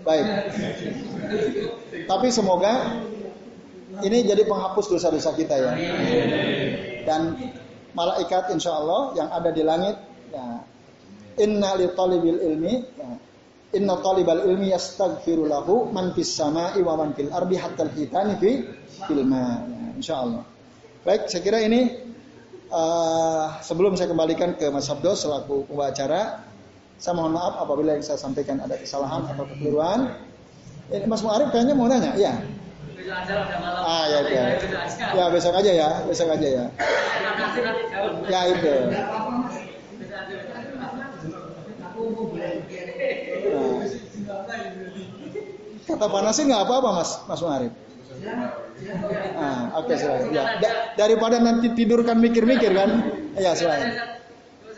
Baik. Tapi semoga ini jadi penghapus dosa-dosa kita ya. Dan malaikat insya Allah yang ada di langit. Ya. Inna li talibil ilmi. Ya Inna talibal ilmi yastaghfiru lahu man fis sama'i wa man fil ardi hatta al-hitani fi fil ma. Ya, insyaallah. Baik, saya kira ini uh, sebelum saya kembalikan ke Mas Abdo selaku pembacara, saya mohon maaf apabila yang saya sampaikan ada kesalahan atau kekeliruan. Ini Mas Muarif kayaknya mau nanya, iya. Ah ya ya. Ya besok aja ya, besok aja ya. Ya itu. Kata panasnya nggak apa-apa mas, Mas Muarif. Ah, oke okay, Ya, da daripada nanti tidurkan mikir-mikir kan? Ya selain.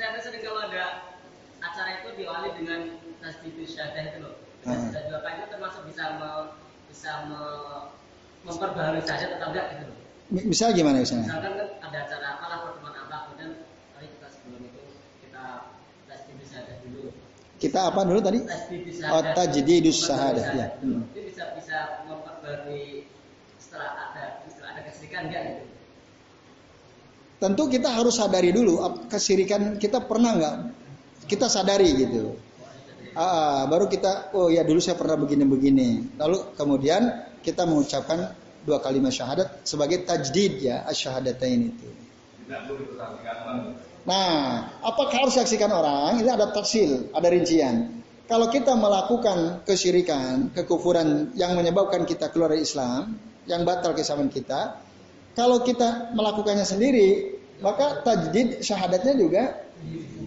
Saya sering kalau ada acara itu diawali dengan tasbih syahadah itu loh. Tasbih apa itu termasuk bisa me, bisa me, memperbaharui saja tetap enggak gitu loh. Bisa gimana misalnya? Misalkan kan ada acara apalah pertemuan apa kemudian hari kita sebelum itu kita tasbih syahadah dulu kita apa dulu tadi? Oh, tajdidus syahadah ya. Hmm. Itu bisa bisa memperbarui setelah ada setelah ada kesirikan enggak gitu? Tentu kita harus sadari dulu kesirikan kita pernah nggak? Kita sadari gitu. Ah, baru kita oh ya dulu saya pernah begini-begini. Lalu kemudian kita mengucapkan dua kalimat syahadat sebagai tajdid ya asyhadatain itu. Nah, apakah harus saksikan orang? Ini ada tafsil, ada rincian. Kalau kita melakukan kesyirikan, kekufuran yang menyebabkan kita keluar dari Islam, yang batal keislaman kita, kalau kita melakukannya sendiri, maka tajdid syahadatnya juga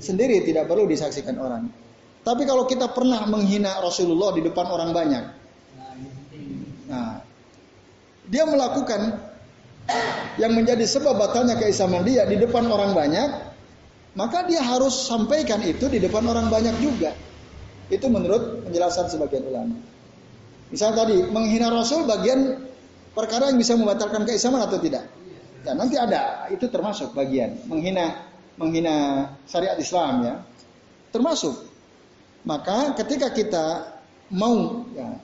sendiri tidak perlu disaksikan orang. Tapi kalau kita pernah menghina Rasulullah di depan orang banyak, nah, dia melakukan yang menjadi sebab batalnya keislaman dia di depan orang banyak, maka dia harus sampaikan itu di depan orang banyak juga. Itu menurut penjelasan sebagian ulama. Misal tadi menghina Rasul bagian perkara yang bisa membatalkan keislaman atau tidak? Ya, nanti ada itu termasuk bagian menghina menghina syariat Islam ya. Termasuk. Maka ketika kita mau ya,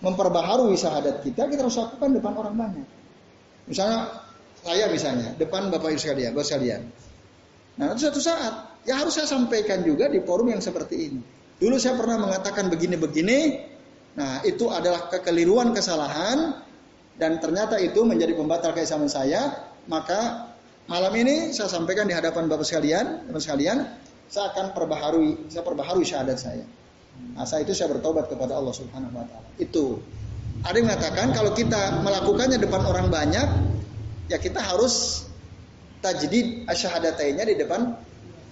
memperbaharui syahadat kita, kita harus lakukan depan orang banyak. Misalnya saya misalnya depan bapak ibu sekalian, bapak sekalian. Nah, suatu saat ya harus saya sampaikan juga di forum yang seperti ini. Dulu saya pernah mengatakan begini-begini. Nah, itu adalah kekeliruan, kesalahan dan ternyata itu menjadi pembatal keislaman saya. Maka malam ini saya sampaikan di hadapan bapak sekalian, teman sekalian, saya akan perbaharui, saya perbaharui syahadat saya. Nah, saya itu saya bertobat kepada Allah Subhanahu wa taala. Itu. Ada yang mengatakan kalau kita melakukannya depan orang banyak, ya kita harus tajdid asyhadatainnya di depan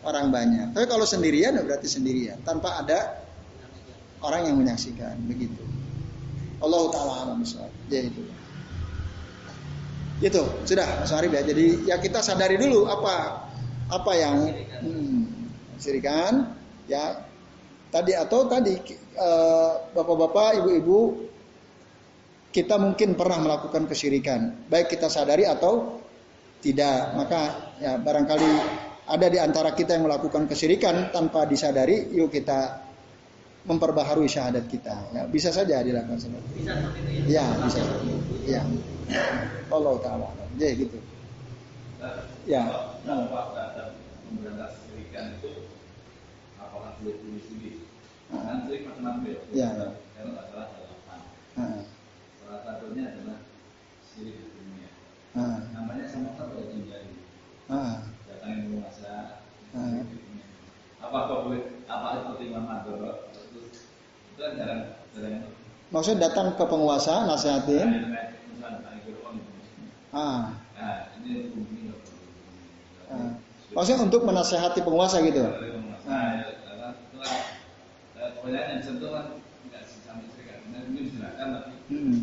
orang banyak. Tapi kalau sendirian ya berarti sendirian tanpa ada orang yang menyaksikan begitu. Allah taala alam Ya itu. Itu sudah Mas Arif ya. Jadi ya kita sadari dulu apa apa yang hmm, sirikan ya tadi atau tadi eh, bapak-bapak, ibu-ibu kita mungkin pernah melakukan kesyirikan, baik kita sadari atau tidak. Maka ya barangkali ada di antara kita yang melakukan kesyirikan tanpa disadari, yuk kita memperbaharui syahadat kita. Ya, bisa saja dilakukan seperti itu. Bisa seperti itu ya? Ya, bisa seperti itu. Ya. Allah taala. Jadi gitu. Ya. Nah. itu apakah boleh tulis Kan macam-macam ya. Ya. Kalau nggak salah ada delapan salah satunya adalah sirik dunia. Ah. Namanya sama satu hindari. Ah. Datangin penguasa. Ah. Apa apa boleh apa seperti Imam Madoro itu itu kan jarang jarang. Maksudnya datang ke penguasa nasihatin. Ah. Nah, ah. Maksudnya untuk menasehati penguasa gitu. Nah, kan. Nah, hmm.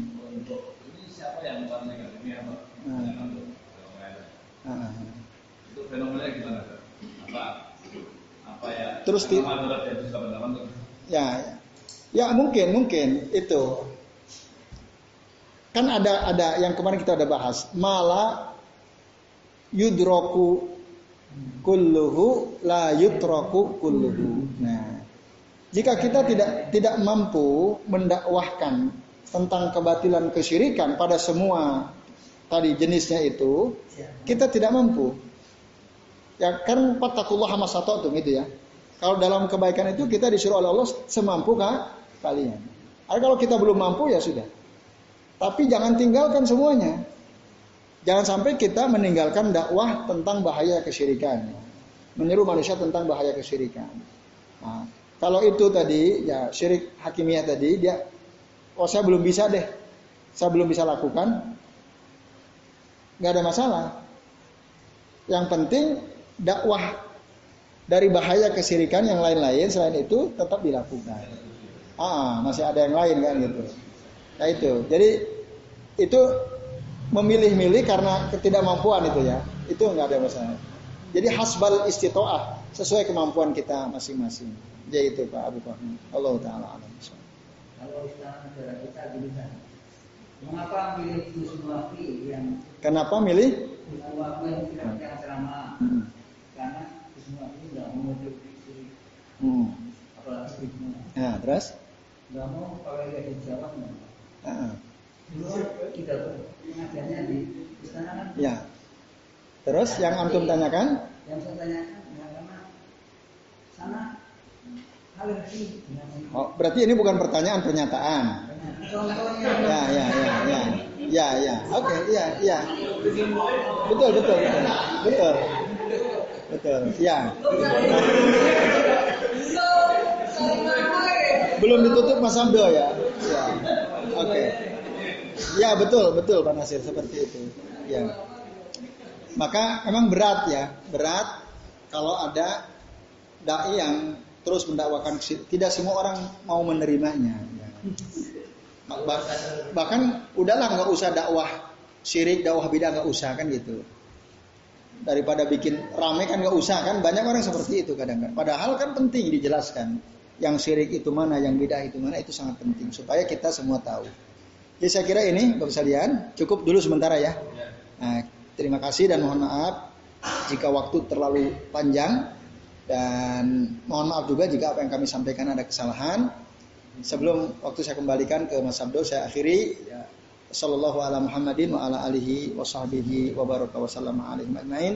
Itu fenomena gimana? Apa apa ya? Terus di ya, ya mungkin mungkin itu kan ada ada yang kemarin kita udah bahas malah yudroku kulluhu la yutroku kulluhu. Nah, jika kita tidak tidak mampu mendakwahkan tentang kebatilan kesyirikan pada semua tadi jenisnya itu, kita tidak mampu. Ya kan patakullah tuh gitu ya. Kalau dalam kebaikan itu kita disuruh oleh Allah semampu kah kalian. Ada kalau kita belum mampu ya sudah. Tapi jangan tinggalkan semuanya. Jangan sampai kita meninggalkan dakwah tentang bahaya kesyirikan. Menyeru manusia tentang bahaya kesyirikan. Nah, kalau itu tadi ya syirik hakimiyah tadi dia oh saya belum bisa deh, saya belum bisa lakukan, nggak ada masalah. Yang penting dakwah dari bahaya kesirikan yang lain-lain selain itu tetap dilakukan. Ah, masih ada yang lain kan gitu. Nah itu, jadi itu memilih-milih karena ketidakmampuan itu ya, itu nggak ada masalah. Jadi hasbal istitoah sesuai kemampuan kita masing-masing. Jadi itu Pak Abu Fahmi. Allah Taala alam kalau kita mengapa milih Gus Muwafi yang kenapa milih Gus Muwafi yang tidak yang ceramah hmm. karena Gus Muwafi tidak mau hmm. apalagi Gus ya terus nggak mau kalau dia dijawab uh Dulu kita pengajarnya di istana kan ya terus yang antum tanyakan yang saya tanyakan ya karena sana Oh, berarti ini bukan pertanyaan pernyataan. Ya, ya, ya, ya. Ya, ya. Oke, okay, ya, ya. Betul, betul, betul. Betul. Betul. Ya. Belum ditutup Mas Amdo ya. Ya. Oke. Okay. Ya, betul, betul Pak Nasir seperti itu. Ya. Maka emang berat ya, berat kalau ada dai yang terus mendakwakan tidak semua orang mau menerimanya bahkan udahlah nggak usah dakwah syirik dakwah bidah nggak usah kan gitu daripada bikin rame kan nggak usah kan banyak orang seperti itu kadang-kadang. Padahal kan penting dijelaskan yang syirik itu mana, yang bidah itu mana itu sangat penting supaya kita semua tahu. Jadi saya kira ini Bapak sekalian cukup dulu sementara ya. Nah, terima kasih dan mohon maaf jika waktu terlalu panjang dan mohon maaf juga jika apa yang kami sampaikan ada kesalahan. Sebelum waktu saya kembalikan ke Mas Abdul saya akhiri sallallahu ala Muhammadin wa ala alihi wa sahbihi wa baraka wa sallama alaihi ajmain.